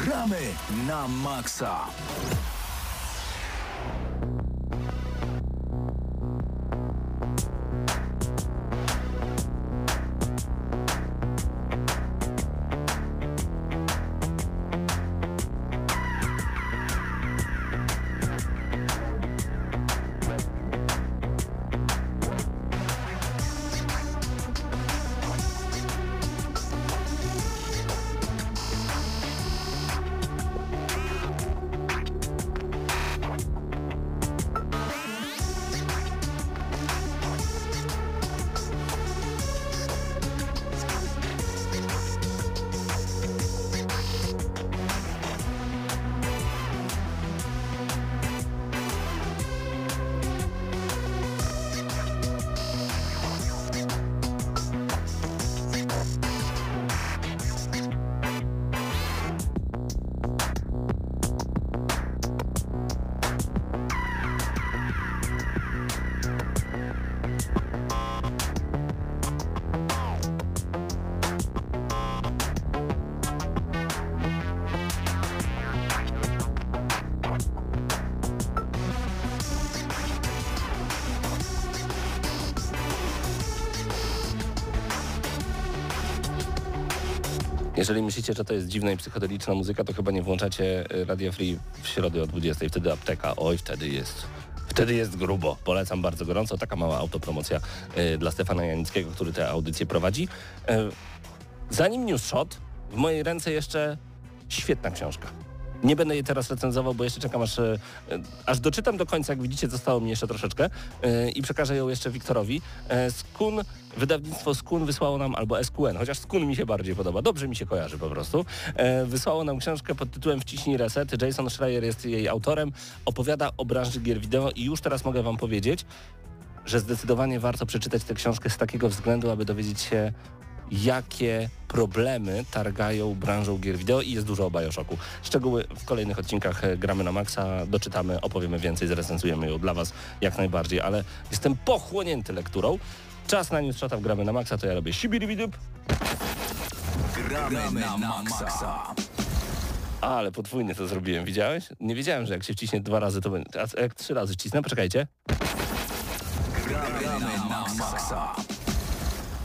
Gramy na maksa. Jeżeli myślicie, że to jest dziwna i psychodeliczna muzyka, to chyba nie włączacie y, Radio Free w środę o 20. Wtedy apteka. Oj, wtedy jest. Wtedy jest grubo. Polecam bardzo gorąco. Taka mała autopromocja y, dla Stefana Janickiego, który tę audycję prowadzi. Y, zanim News Shot, w mojej ręce jeszcze świetna książka. Nie będę jej teraz recenzował, bo jeszcze czekam aż, e, aż doczytam do końca. Jak widzicie, zostało mi jeszcze troszeczkę e, i przekażę ją jeszcze Wiktorowi. E, Skun, wydawnictwo Skun wysłało nam, albo SQN, chociaż Skun mi się bardziej podoba, dobrze mi się kojarzy po prostu. E, Wysłało nam książkę pod tytułem Wciśnij reset. Jason Schreier jest jej autorem. Opowiada o branży gier wideo i już teraz mogę wam powiedzieć, że zdecydowanie warto przeczytać tę książkę z takiego względu, aby dowiedzieć się, jakie problemy targają branżą gier wideo i jest dużo o Bioshocku. Szczegóły w kolejnych odcinkach e, gramy na maksa, doczytamy, opowiemy więcej, zrecenzujemy ją dla Was jak najbardziej, ale jestem pochłonięty lekturą. Czas na news shota w gramy na maksa, to ja robię sibiribidup, Gramy na maksa. ale podwójnie to zrobiłem, widziałeś? Nie wiedziałem, że jak się wciśnie dwa razy, to będzie... A jak trzy razy wcisnę? Poczekajcie. Gramy na maksa.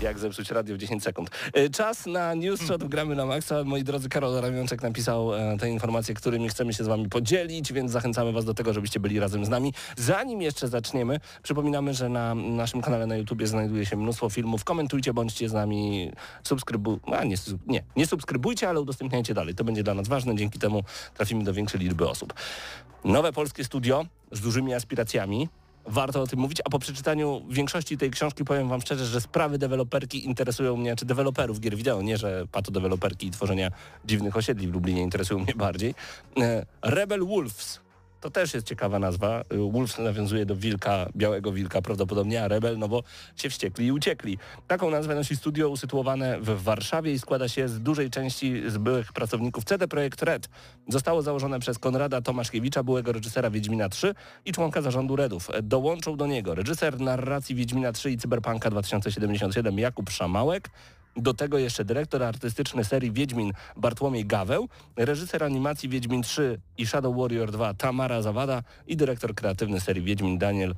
Jak zepsuć radio w 10 sekund. E, Czas na news shot, gramy na maksa. Moi drodzy, Karol Ramionczek napisał e, te informacje, którymi chcemy się z wami podzielić, więc zachęcamy was do tego, żebyście byli razem z nami. Zanim jeszcze zaczniemy, przypominamy, że na naszym kanale na YouTubie znajduje się mnóstwo filmów. Komentujcie, bądźcie z nami, subskrybu... A, nie, nie, nie subskrybujcie, ale udostępniajcie dalej. To będzie dla nas ważne. Dzięki temu trafimy do większej liczby osób. Nowe polskie studio z dużymi aspiracjami warto o tym mówić, a po przeczytaniu większości tej książki powiem wam szczerze, że sprawy deweloperki interesują mnie, czy deweloperów gier wideo, nie, że patodeweloperki i tworzenia dziwnych osiedli w Lublinie interesują mnie bardziej. E, Rebel Wolves. To też jest ciekawa nazwa. Wolves nawiązuje do wilka, białego wilka prawdopodobnie, a Rebel, no bo się wściekli i uciekli. Taką nazwę nosi studio usytuowane w Warszawie i składa się z dużej części z byłych pracowników CD Projekt Red. Zostało założone przez Konrada Tomaszkiewicza, byłego reżysera Wiedźmina 3 i członka zarządu Redów. Dołączył do niego reżyser narracji Wiedźmina 3 i Cyberpunka 2077 Jakub Szamałek, do tego jeszcze dyrektor artystyczny serii Wiedźmin Bartłomiej Gaweł, reżyser animacji Wiedźmin 3 i Shadow Warrior 2 Tamara Zawada i dyrektor kreatywny serii Wiedźmin Daniel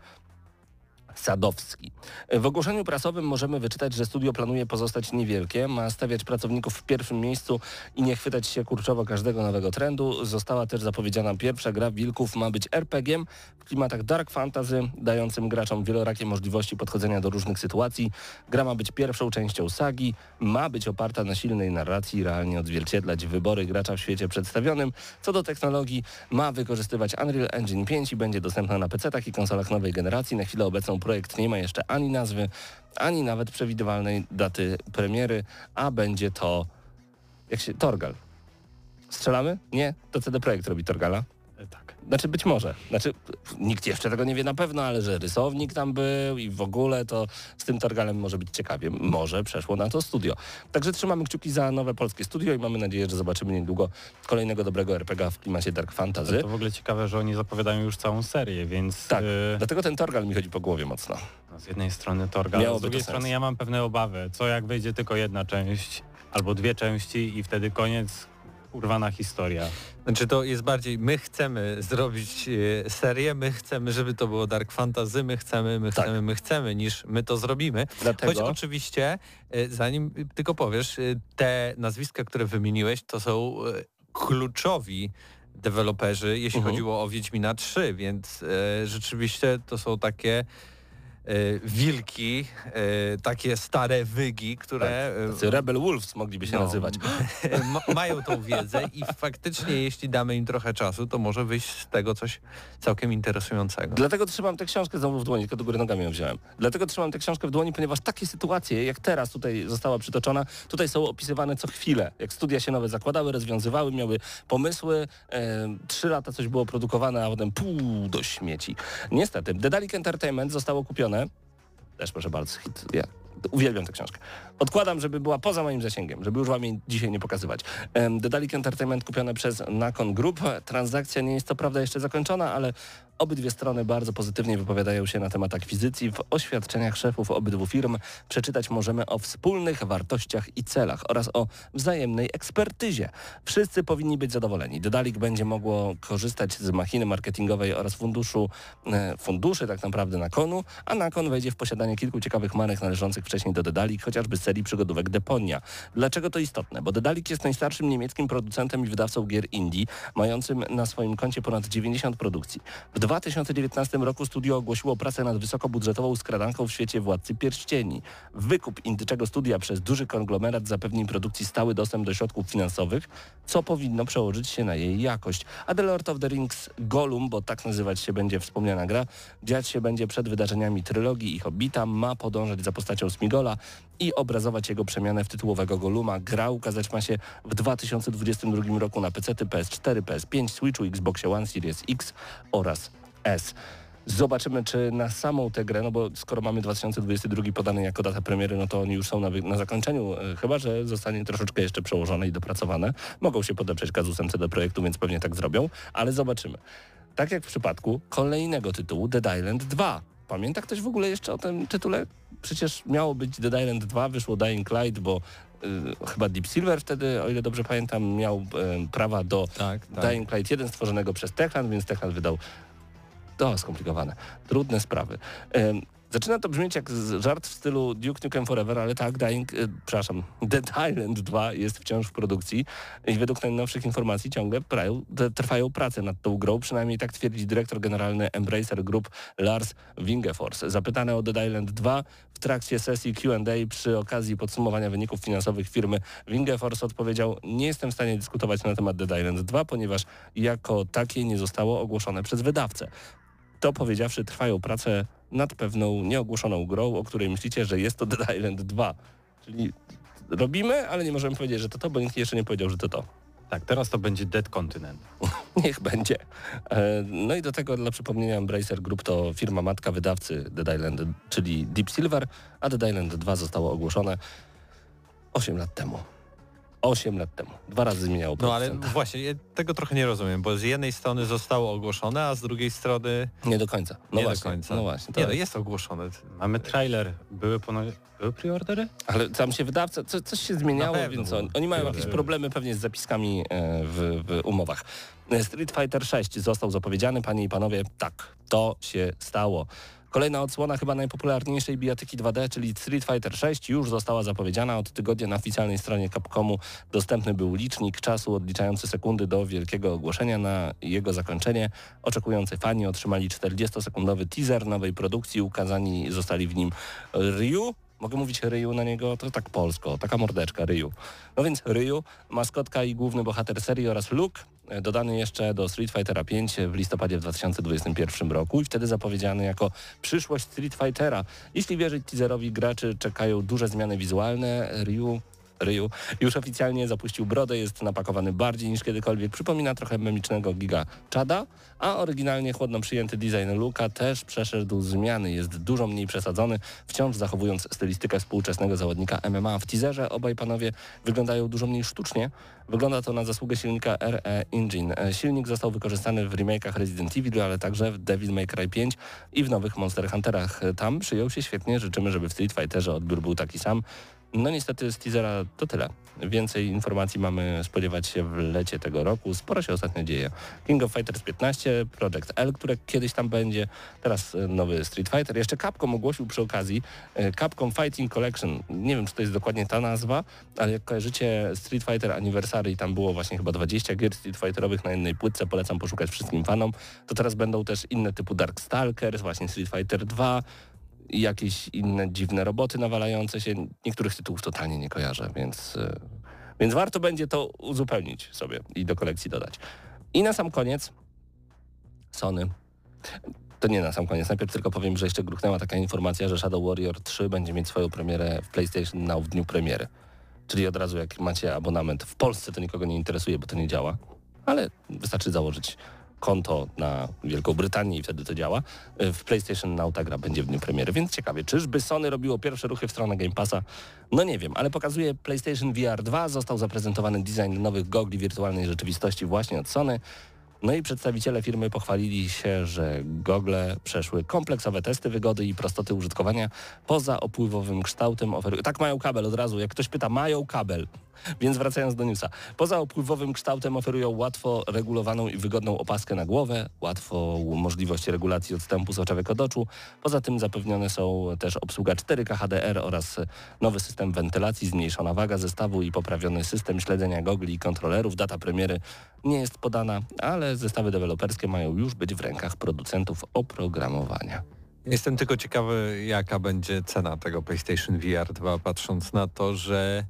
Sadowski. W ogłoszeniu prasowym możemy wyczytać, że studio planuje pozostać niewielkie, ma stawiać pracowników w pierwszym miejscu i nie chwytać się kurczowo każdego nowego trendu. Została też zapowiedziana pierwsza gra Wilków, ma być RPG-iem w klimatach dark fantasy, dającym graczom wielorakie możliwości podchodzenia do różnych sytuacji. Gra ma być pierwszą częścią sagi, ma być oparta na silnej narracji, realnie odzwierciedlać wybory gracza w świecie przedstawionym. Co do technologii, ma wykorzystywać Unreal Engine 5 i będzie dostępna na PC-tach i konsolach nowej generacji. Na chwilę obecną projekt nie ma jeszcze ani nazwy, ani nawet przewidywalnej daty premiery, a będzie to jak się Torgal. Strzelamy? Nie? To CD Projekt robi Torgala. Znaczy być może. Znaczy nikt jeszcze tego nie wie na pewno, ale że rysownik tam był i w ogóle to z tym Torgalem może być ciekawie. Może przeszło na to studio. Także trzymamy kciuki za nowe polskie studio i mamy nadzieję, że zobaczymy niedługo kolejnego dobrego RPG w klimacie Dark Fantasy. To w ogóle ciekawe, że oni zapowiadają już całą serię, więc Tak, e, dlatego ten Torgal mi chodzi po głowie mocno. no, z jednej strony Torgal, Miałoby z drugiej strony sens. ja mam pewne obawy. Co jak wejdzie tylko jedna część albo dwie części i wtedy koniec, urwana historia. Znaczy to jest bardziej, my chcemy zrobić e, serię, my chcemy, żeby to było Dark Fantasy, my chcemy, my Tak. chcemy, my chcemy, niż my to zrobimy. Choć Dlatego oczywiście, e, zanim tylko powiesz, e, te nazwiska, które wymieniłeś, to są kluczowi deweloperzy, jeśli Mhm. chodziło o Wiedźmina 3, więc rzeczywiście to są takie wilki, e, takie stare wygi, które e, tacy Rebel Wolves mogliby się no, nazywać. ma, mają tą wiedzę i faktycznie jeśli damy im trochę czasu, to może wyjść z tego coś całkiem interesującego. Dlatego trzymam tę książkę znowu w dłoni, tylko do góry nogami ją wziąłem. Dlatego trzymam tę książkę w dłoni, ponieważ takie sytuacje, jak teraz tutaj została przytoczona, tutaj są opisywane co chwilę. Jak studia się nowe zakładały, rozwiązywały, miały pomysły, e, trzy lata coś było produkowane, a potem pół do śmieci. Niestety, Dedalic Entertainment zostało kupione, też proszę bardzo, hit, ja uwielbiam tę książkę. Odkładam, żeby była poza moim zasięgiem, żeby już wam jej dzisiaj nie pokazywać. Dedalic Entertainment kupione przez Nakon Group. Transakcja nie jest to prawda jeszcze zakończona, ale Obydwie strony bardzo pozytywnie wypowiadają się na temat akwizycji. W oświadczeniach szefów obydwu firm przeczytać możemy o wspólnych wartościach i celach oraz o wzajemnej ekspertyzie. Wszyscy powinni być zadowoleni. Dedalik będzie mogło korzystać z machiny marketingowej oraz funduszu, e, funduszy tak naprawdę Nakonu, a Nakon wejdzie w posiadanie kilku ciekawych marek należących do Dedalik, chociażby serii przygodówek Deponia. Dlaczego to istotne? Bo Dedalik jest najstarszym niemieckim producentem i wydawcą gier indie, mającym na swoim koncie ponad 90 produkcji. W 2019 roku studio ogłosiło pracę nad wysokobudżetową skradanką w świecie Władcy Pierścieni. Wykup indyczego studia przez duży konglomerat zapewni produkcji stały dostęp do środków finansowych, co powinno przełożyć się na jej jakość. A The Lord of the Rings Gollum, bo tak nazywać się będzie wspomniana gra, dziać się będzie przed wydarzeniami trylogii i Hobbita, ma podążać za postacią Smigola i obrazować jego przemianę w tytułowego Goluma. Gra ukazać ma się w 2022 roku na PC, PS4, PS5, Switchu, Xboxie One, Series X oraz S. Zobaczymy, czy na samą tę grę, no bo skoro mamy 2022 podany jako data premiery, no to oni już są na, na zakończeniu, e, chyba że zostanie troszeczkę jeszcze przełożone i dopracowane. Mogą się podeprzeć kazusem CD Projektu, więc pewnie tak zrobią, ale zobaczymy. Tak jak w przypadku kolejnego tytułu Dead Island 2. Pamięta ktoś w ogóle jeszcze o tym tytule? Przecież miało być Dead Island 2, wyszło Dying Light, bo y, chyba Deep Silver wtedy, o ile dobrze pamiętam, miał y, prawa do Tak, tak. Dying Light 1 stworzonego przez Techland, więc Techland wydał to skomplikowane, trudne sprawy. Zaczyna to brzmieć jak żart w stylu Duke Nukem Forever, ale tak, Dying, y, przepraszam, Dead Island 2 jest wciąż w produkcji i według najnowszych informacji ciągle prają, trwają prace nad tą grą, przynajmniej tak twierdzi dyrektor generalny Embracer Group Lars Wingefors. Zapytany o Dead Island 2 w trakcie sesji Q&A przy okazji podsumowania wyników finansowych firmy Wingefors odpowiedział nie jestem w stanie dyskutować na temat Dead Island 2, ponieważ jako takie nie zostało ogłoszone przez wydawcę. To powiedziawszy, trwają prace nad pewną nieogłoszoną grą, o której myślicie, że jest to Dead Island 2. Czyli robimy, ale nie możemy powiedzieć, że to to, bo nikt jeszcze nie powiedział, że to to. Tak, teraz to będzie Dead Continent. Niech będzie. E, No i do tego dla przypomnienia Embracer Group to firma matka wydawcy Dead Island, czyli Deep Silver, a Dead Island 2 zostało ogłoszone 8 lat temu. 8 lat temu. Dwa razy zmieniało No ale właśnie, ja tego trochę nie rozumiem, bo z jednej strony zostało ogłoszone, a z drugiej strony Nie do końca. No nie właśnie, do końca. No właśnie. To nie, no jest ogłoszone. Mamy trailer. Były ponoć... Były preordery? Ale tam się wydawca, co, coś się zmieniało, więc on, oni mają jakieś problemy pewnie z zapiskami e, w, w umowach. E, Street Fighter 6 został zapowiedziany, panie i panowie, tak, to się stało. Kolejna odsłona chyba najpopularniejszej bijatyki 2D, czyli Street Fighter 6 już została zapowiedziana. Od tygodnia na oficjalnej stronie Capcomu dostępny był licznik czasu odliczający sekundy do wielkiego ogłoszenia. Na jego zakończenie oczekujący fani otrzymali 40-sekundowy teaser nowej produkcji. Ukazani zostali w nim Ryu, Mogę mówić Ryu na niego? To tak polsko, taka mordeczka Ryu. No więc Ryu, maskotka i główny bohater serii oraz Luke, dodany jeszcze do Street Fightera 5 w listopadzie w 2021 roku i wtedy zapowiedziany jako przyszłość Street Fightera. Jeśli wierzyć teaserowi, graczy czekają duże zmiany wizualne. Ryu Ryu już oficjalnie zapuścił brodę, jest napakowany bardziej niż kiedykolwiek. Przypomina trochę memicznego Giga Chada, a oryginalnie chłodno przyjęty design Luka też przeszedł zmiany. Jest dużo mniej przesadzony, wciąż zachowując stylistykę współczesnego zawodnika MMA. W teaserze obaj panowie wyglądają dużo mniej sztucznie. Wygląda to na zasługę silnika RE Engine. E, Silnik został wykorzystany w remake'ach Resident Evil, ale także w Devil May Cry 5 i w nowych Monster Hunterach. Tam przyjął się świetnie. Życzymy, żeby w Street Fighterze odbiór był taki sam. No niestety z teasera to tyle. Więcej informacji mamy spodziewać się w lecie tego roku. Sporo się ostatnio dzieje. King of Fighters 15, Project L, które kiedyś tam będzie, teraz e, nowy Street Fighter. Jeszcze Capcom ogłosił przy okazji e, Capcom Fighting Collection. Nie wiem, czy to jest dokładnie ta nazwa, ale jak kojarzycie Street Fighter Anniversary tam było właśnie chyba 20 gier Street Fighterowych na jednej płytce, polecam poszukać wszystkim fanom, to teraz będą też inne typu Darkstalkers, właśnie Street Fighter 2, i jakieś inne dziwne roboty nawalające się. Niektórych tytułów totalnie nie kojarzę, więc, y, więc warto będzie to uzupełnić sobie i do kolekcji dodać. I na sam koniec Sony. To nie na sam koniec. Najpierw tylko powiem, że jeszcze gruchnęła taka informacja, że Shadow Warrior 3 będzie mieć swoją premierę w PlayStation Now w dniu premiery. Czyli od razu jak macie abonament w Polsce, to nikogo nie interesuje, bo to nie działa. Ale wystarczy założyć konto na Wielką Brytanię i wtedy to działa. W PlayStation Now ta gra będzie w dniu premiery, więc ciekawie, czyżby Sony robiło pierwsze ruchy w stronę Game Passa? No nie wiem, ale pokazuje PlayStation VR 2, został zaprezentowany design nowych gogli wirtualnej rzeczywistości właśnie od Sony. No i przedstawiciele firmy pochwalili się, że gogle przeszły kompleksowe testy wygody i prostoty użytkowania poza opływowym kształtem oferują. Tak mają kabel od razu, jak ktoś pyta, mają kabel. Więc wracając do newsa. Poza opływowym kształtem oferują łatwo regulowaną i wygodną opaskę na głowę, łatwo możliwość regulacji odstępu soczewek od oczu. Poza tym zapewnione są też obsługa 4K HDR oraz nowy system wentylacji, zmniejszona waga zestawu i poprawiony system śledzenia gogli i kontrolerów. Data premiery nie jest podana, ale zestawy deweloperskie mają już być w rękach producentów oprogramowania. Jestem tylko ciekawy, jaka będzie cena tego PlayStation VR 2, patrząc na to, że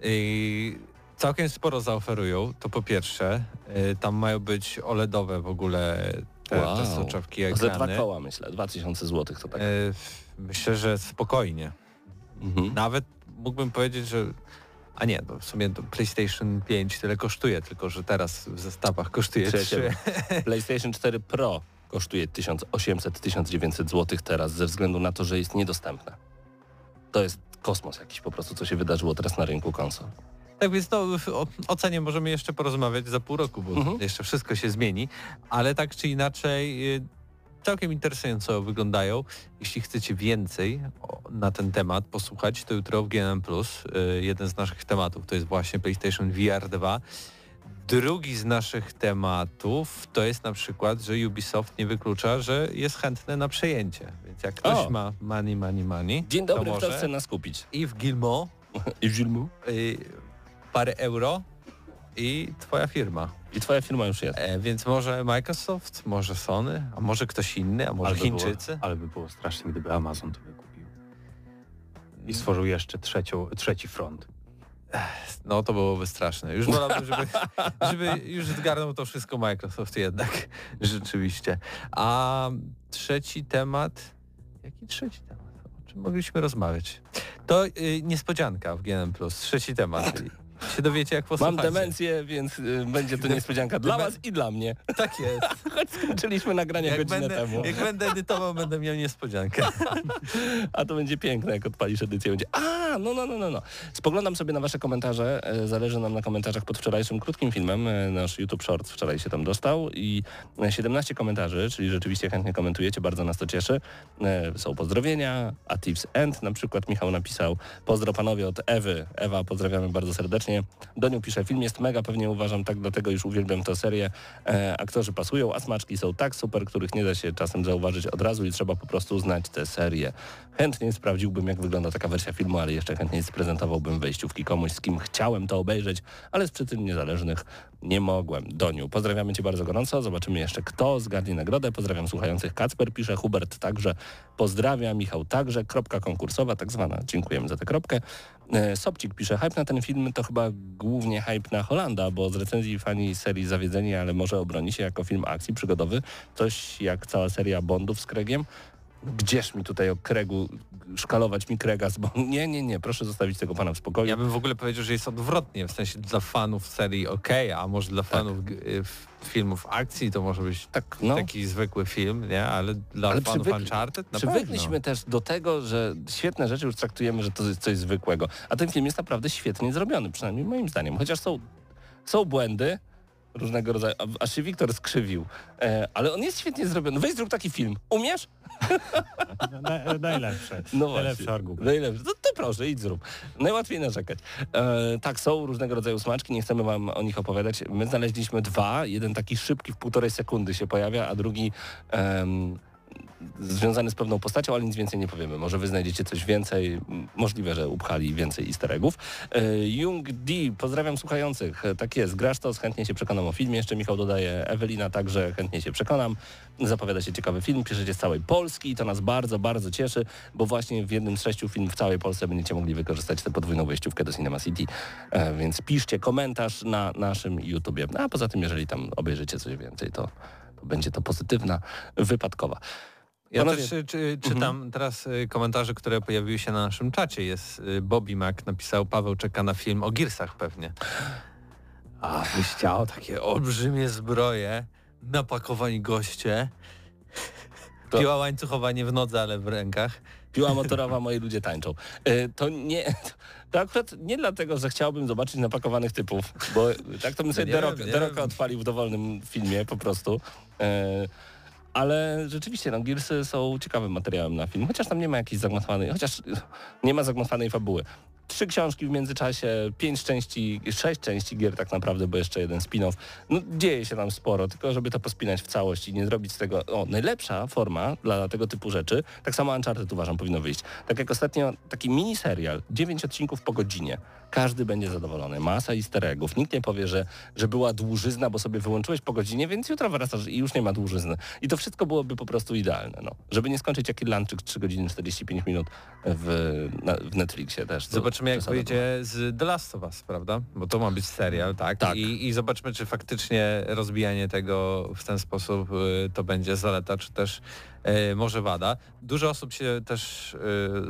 yy, całkiem sporo zaoferują. To po pierwsze, yy, tam mają być OLEDowe w ogóle te, Wow. te soczewki, Ze dwa ekrany. koła myślę, 2000 zł to tak. Yy, myślę, że spokojnie. Mhm. Nawet mógłbym powiedzieć, że a nie, to w sumie to PlayStation 5 tyle kosztuje, tylko że teraz w zestawach kosztuje Przyjacielu, 3. PlayStation 4 Pro kosztuje 1800-1900 zł teraz ze względu na to, że jest niedostępne. To jest kosmos jakiś po prostu, co się wydarzyło teraz na rynku konsol. Tak więc w- o o cenie możemy jeszcze porozmawiać za pół roku, bo Mhm. jeszcze wszystko się zmieni, ale tak czy inaczej y, całkiem interesująco wyglądają. Jeśli chcecie więcej na ten temat posłuchać, to jutro w GNM+, y, jeden z naszych tematów to jest właśnie PlayStation VR 2. Drugi z naszych tematów to jest na przykład, że Ubisoft nie wyklucza, że jest chętny na przejęcie. Więc jak ktoś O! ma money, money, money, Dzień to dobry, kto może chce nas kupić? i w Gilmo I w Gilmu? y, parę euro i twoja firma. I twoja firma już jest. E, więc może Microsoft, może Sony, a może ktoś inny, a może ale by Chińczycy. Było, ale by było strasznie, gdyby Amazon to wykupił. I stworzył jeszcze trzecią, trzeci front. No to byłoby straszne. Już wolałbym, żeby, żeby już zgarnął to wszystko Microsoft jednak. Rzeczywiście. A trzeci temat... Jaki trzeci temat? O czym mogliśmy rozmawiać? To y, niespodzianka w GNM+. Trzeci temat. Się dowiecie jak Mam posłuchacie. demencję, więc y, będzie to niespodzianka dla was i dla mnie. Tak jest. Choć skończyliśmy nagranie Jak godzinę będę, temu. jak będę edytował, będę miał niespodziankę. A to będzie piękne, jak odpalisz edycję. Będzie, a, no, no, no, no, no. Spoglądam sobie na wasze komentarze. e, Zależy nam na komentarzach pod wczorajszym krótkim filmem. E, Nasz YouTube Shorts wczoraj się tam dostał i e, 17 komentarzy, czyli rzeczywiście chętnie komentujecie, bardzo nas to cieszy. E, Są pozdrowienia, a Tips End na przykład Michał napisał pozdro panowie od Ewy. Ewa, pozdrawiamy bardzo serdecznie. Doniu pisze, film jest mega, pewnie uważam tak, dlatego już uwielbiam tę serię. E, aktorzy pasują, a smaczki są tak super, których nie da się czasem zauważyć od razu i trzeba po prostu znać tę serię. Chętnie sprawdziłbym, jak wygląda taka wersja filmu, ale jeszcze chętniej sprezentowałbym wejściówki komuś, z kim chciałem to obejrzeć, ale z przyczyn niezależnych nie mogłem. Doniu, pozdrawiamy Cię bardzo gorąco. Zobaczymy jeszcze, kto zgarnie nagrodę. Pozdrawiam słuchających. Kacper pisze, Hubert także pozdrawia, Michał także. Kropka konkursowa, tak zwana. Dziękujemy za tę kropkę. E, Sobcik pisze, hype na ten film to chyba głównie hype na Holanda, bo z recenzji fani serii zawiedzeni, ale może obroni się jako film akcji przygodowy. Coś jak cała seria Bondów z Craigiem. Gdzież mi tutaj o Craigu szkalować mi z Bond? Nie, nie, nie, proszę zostawić tego pana w spokoju. Ja bym w ogóle powiedział, że jest odwrotnie, w sensie dla fanów serii ok, a może dla fanów g- y, f- filmów akcji to może być tak, no. taki zwykły film, nie? Ale dla Ale fanów przywykli- Uncharted na Przywykliśmy pewno. też do tego, że świetne rzeczy już traktujemy, że to jest coś zwykłego. A ten film jest naprawdę świetnie zrobiony, przynajmniej moim zdaniem. Chociaż są, są błędy różnego rodzaju, aż się Wiktor skrzywił. E, ale on jest świetnie zrobiony. Weź zrób taki film. Umiesz? Na, najlepsze. No najlepszy argument. Najlepszy. To, to proszę, idź zrób. Najłatwiej narzekać. E, tak, są różnego rodzaju smaczki, nie chcemy wam o nich opowiadać. My znaleźliśmy dwa. Jeden taki szybki w półtorej sekundy się pojawia, a drugi związany z pewną postacią, ale nic więcej nie powiemy. Może wy znajdziecie coś więcej. Możliwe, że upchali więcej easter eggów. E, Jung D, pozdrawiam słuchających. Tak jest, grasz to, chętnie się przekonam o filmie. Jeszcze Michał dodaje, Ewelina także chętnie się przekonam. Zapowiada się ciekawy film, piszecie z całej Polski i to nas bardzo, bardzo cieszy, bo właśnie w jednym z sześciu film w całej Polsce będziecie mogli wykorzystać tę podwójną wejściówkę do Cinema City. E, więc piszcie komentarz na naszym YouTubie. A poza tym, jeżeli tam obejrzycie coś więcej, to będzie to pozytywna, wypadkowa. Ja też y, czy, czytam teraz y, komentarze, które pojawiły się na naszym czacie. Jest y, Bobby Mac napisał, Paweł czeka na film o Gearsach pewnie. A byś chciał takie olbrzymie zbroje, napakowani goście, To- piła łańcuchowanie w nodze, ale w rękach. Piła motorowa, moi ludzie tańczą. E, To nie... To akurat nie dlatego, że chciałbym zobaczyć napakowanych typów, bo tak to bym sobie wiem, nie Deroka wiem. odpalił w dowolnym filmie po prostu. E, ale rzeczywiście, no, Gearsy są ciekawym materiałem na film, chociaż tam nie ma jakiejś zagmatwanej, chociaż nie ma zagmatwanej fabuły. Trzy książki w międzyczasie, pięć części, sześć części gier tak naprawdę, bo jeszcze jeden spin-off. No, dzieje się tam sporo, tylko żeby to pospinać w całość i nie zrobić z tego... O, najlepsza forma dla tego typu rzeczy, tak samo Uncharted uważam powinno wyjść. Tak jak ostatnio taki miniserial, dziewięć odcinków po godzinie. Każdy będzie zadowolony. Masa easter eggów. Nikt nie powie, że, że była dłużyzna, bo sobie wyłączyłeś po godzinie, więc jutro wracasz i już nie ma dłużyzny. I to wszystko byłoby po prostu idealne. No. Żeby nie skończyć jak Irlandczyk 3 godziny 45 minut w, na, w Netflixie też. Zobaczymy jak wyjdzie z The Last of Us, prawda? Bo to ma być serial, tak? Tak. I, I zobaczmy, czy faktycznie rozbijanie tego w ten sposób y, to będzie zaleta, czy też y, może wada. Dużo osób się też y,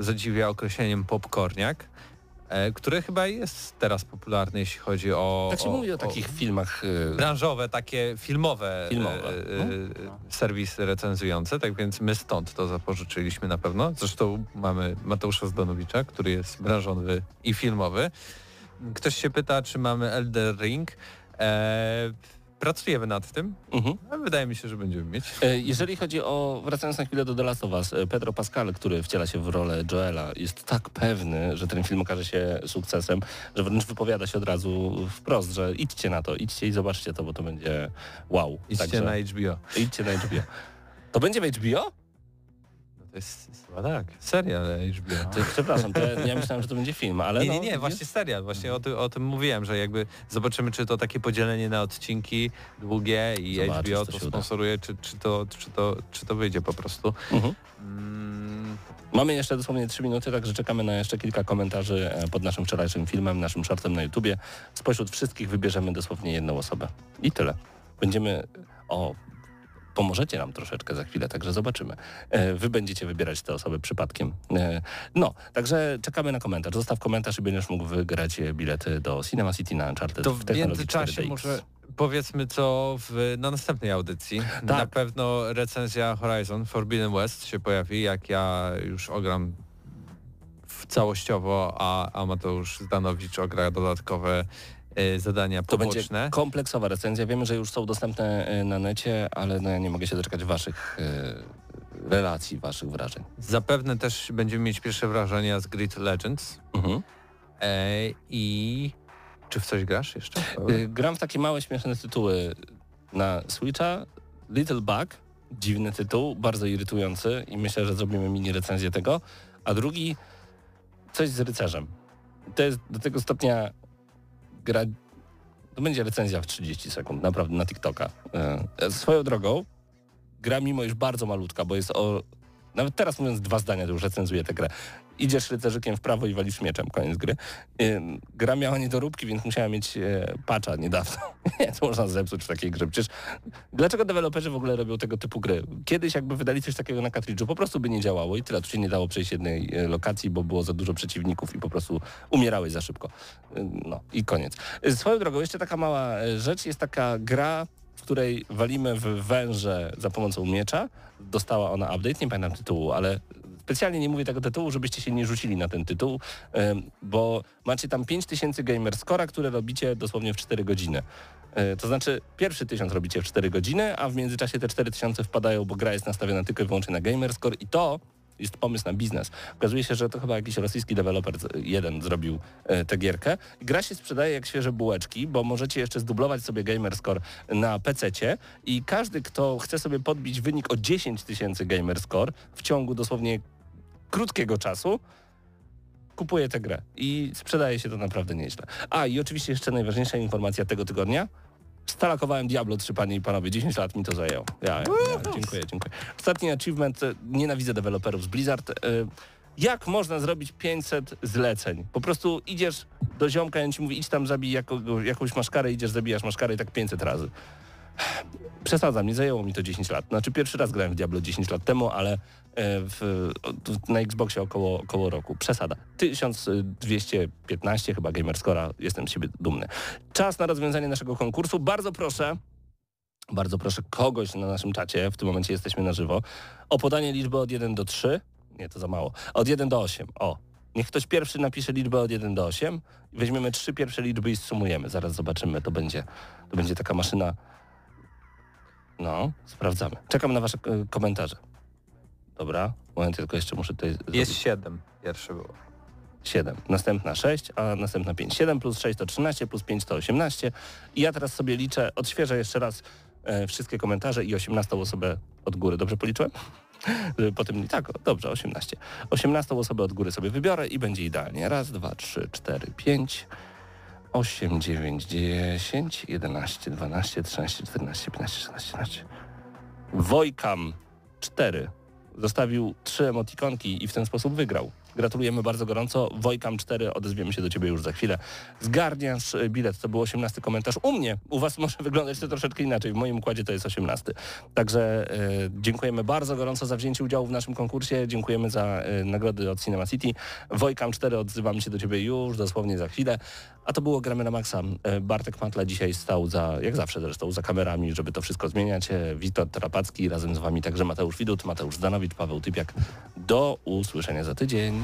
zadziwia określeniem popcorniak, które chyba jest teraz popularne, jeśli chodzi o... Tak się mówi o takich filmach. y, branżowe, takie filmowe, Filmowe, e, e, no. serwisy recenzujące, tak więc my stąd to zapożyczyliśmy na pewno. Zresztą mamy Mateusza Zdanowicza, który jest branżowy i filmowy. Ktoś się pyta, czy mamy Elder Ring. E, pracujemy nad tym. mhm. A Wydaje mi się, że będziemy mieć. E, Jeżeli chodzi o, wracając na chwilę do The Last of Us, e, Pedro Pascal, który wciela się w rolę Joela, jest tak pewny, że ten film okaże się sukcesem, że wręcz wypowiada się od razu wprost, że idźcie na to, idźcie i zobaczcie to, bo to będzie wow. Idźcie Także- na HBO. idźcie na HBO. To będzie w HBO? No to jest chyba tak, serial HBO. To, przepraszam, to ja, ja myślałem, że to będzie film, ale Nie, no, nie, nie, właśnie serial, właśnie o, ty, o tym mówiłem, że jakby zobaczymy, czy to takie podzielenie na odcinki długie i Zobaczysz, HBO to sponsoruje, czy, czy, to, czy, to, czy to wyjdzie po prostu. Mhm. Mm, Mamy jeszcze dosłownie 3 minuty, także czekamy na jeszcze kilka komentarzy e, pod naszym wczorajszym filmem, naszym shortem na YouTubie. Spośród wszystkich wybierzemy dosłownie jedną osobę. I tyle. Będziemy... O, pomożecie nam troszeczkę za chwilę, także zobaczymy. E, Wy będziecie wybierać te osoby przypadkiem. E, No, także czekamy na komentarz. Zostaw komentarz i będziesz mógł wygrać e, bilety do Cinema City na Uncharted to w w międzyczasie 4DX. może powiedzmy co w, na następnej audycji. Na pewno recenzja Horizon Forbidden West się pojawi, jak ja już ogram w całościowo, a, a Mateusz Zdanowicz ogra dodatkowe e, zadania To będzie poboczne. kompleksowa recenzja. Wiemy, że już są dostępne e, na necie, ale no ja nie mogę się doczekać waszych e, relacji, waszych wrażeń. Zapewne też będziemy mieć pierwsze wrażenia z Grid Legends. Mhm. E, I czy w coś grasz jeszcze? Y, Gram w takie małe, śmieszne tytuły na Switcha. Little Bug, dziwny tytuł, bardzo irytujący i myślę, że zrobimy mini recenzję tego. A drugi, coś z rycerzem. To jest do tego stopnia gra... To będzie recenzja w 30 sekund, naprawdę, na TikToka. E, Swoją drogą, gra mimo już bardzo malutka, bo jest o... Nawet teraz mówiąc dwa zdania, to już recenzuję tę grę. Idziesz rycerzykiem w prawo i walisz mieczem, koniec gry. Ym, Gra miała niedoróbki, więc musiała mieć e, patcha niedawno. Nie, to można zepsuć w takiej grze. Przecież dlaczego deweloperzy w ogóle robią tego typu gry? Kiedyś jakby wydali coś takiego na kartridżu, po prostu by nie działało i tyle. Tu się nie dało przejść jednej e, lokacji, bo było za dużo przeciwników i po prostu umierałeś za szybko. Ym, No i koniec. E, Swoją drogą, jeszcze taka mała e, rzecz, jest taka gra, w której walimy w węże za pomocą miecza. Dostała ona update, nie pamiętam tytułu, ale specjalnie nie mówię tego tytułu, żebyście się nie rzucili na ten tytuł, bo macie tam 5000 gamer scora, które robicie dosłownie w 4 godziny. E, To znaczy pierwszy tysiąc robicie w 4 godziny, a w międzyczasie te 4000 wpadają, bo gra jest nastawiona tylko i wyłącznie na gamer score i to jest pomysł na biznes. Okazuje się, że to chyba jakiś rosyjski deweloper jeden zrobił e, tę gierkę. Gra się sprzedaje jak świeże bułeczki, bo możecie jeszcze zdublować sobie gamerscore na PC-cie i każdy, kto chce sobie podbić wynik o 10 tysięcy gamerscore w ciągu dosłownie krótkiego czasu, kupuje tę grę i sprzedaje się to naprawdę nieźle. A i oczywiście jeszcze najważniejsza informacja tego tygodnia. Stalakowałem Diablo 3, panie i panowie. 10 lat mi to zajęło. Ja, ja, dziękuję, dziękuję. Ostatni achievement. e, Nienawidzę deweloperów z Blizzard. E, Jak można zrobić 500 zleceń? Po prostu idziesz do ziomka i on ci mówi, idź tam zabij jakąś maszkarę, idziesz, zabijasz maszkarę i tak 500 razy. Przesadzam, nie zajęło mi to 10 lat. Znaczy pierwszy raz grałem w Diablo 10 lat temu, ale e, w, na Xboxie około, około roku. Przesada. 1215 chyba Gamerscora. Jestem z siebie dumny. Czas na rozwiązanie naszego konkursu. Bardzo proszę, bardzo proszę kogoś na naszym czacie, w tym momencie jesteśmy na żywo, o podanie liczby od 1 do 3. Nie, to za mało. Od 1 do 8. O. Niech ktoś pierwszy napisze liczbę od 1 do 8. Weźmiemy trzy pierwsze liczby i sumujemy. Zaraz zobaczymy. To będzie, to będzie taka maszyna. No, sprawdzamy. Czekam na wasze e, komentarze. Dobra. Moment, tylko jeszcze muszę tutaj... Jest zrobić. 7, pierwsze było. 7, następna 6, a następna 5. 7 plus 6 to 13, plus 5 to 18. I ja teraz sobie liczę, odświeżę jeszcze raz e, wszystkie komentarze i 18 osobę od góry. Dobrze policzyłem? Potem tak, dobrze, 18. 18 osobę od góry sobie wybiorę i będzie idealnie. Raz, dwa, trzy, cztery, pięć, 8, 9, 10, 11, 12, 13, 14, 15, 16, 17. Wojkam 4 zostawił trzy emotikonki i w ten sposób wygrał. Gratulujemy bardzo gorąco. Wojkam 4, odezwiemy się do Ciebie już za chwilę. Zgarniasz e, bilet, to był 18 komentarz. U mnie, u Was może wyglądać to troszeczkę inaczej. W moim układzie to jest 18. Także e, dziękujemy bardzo gorąco za wzięcie udziału w naszym konkursie. Dziękujemy za e, nagrody od Cinema City. Wojkam 4, odzywamy się do Ciebie już dosłownie za chwilę. A to było Gramy na Maxa. Bartek Matla dzisiaj stał za, jak zawsze zresztą, za kamerami, żeby to wszystko zmieniać. Witold Trapacki, razem z Wami także Mateusz Widut, Mateusz Zdanowicz, Paweł Typiak. Do usłyszenia za tydzień.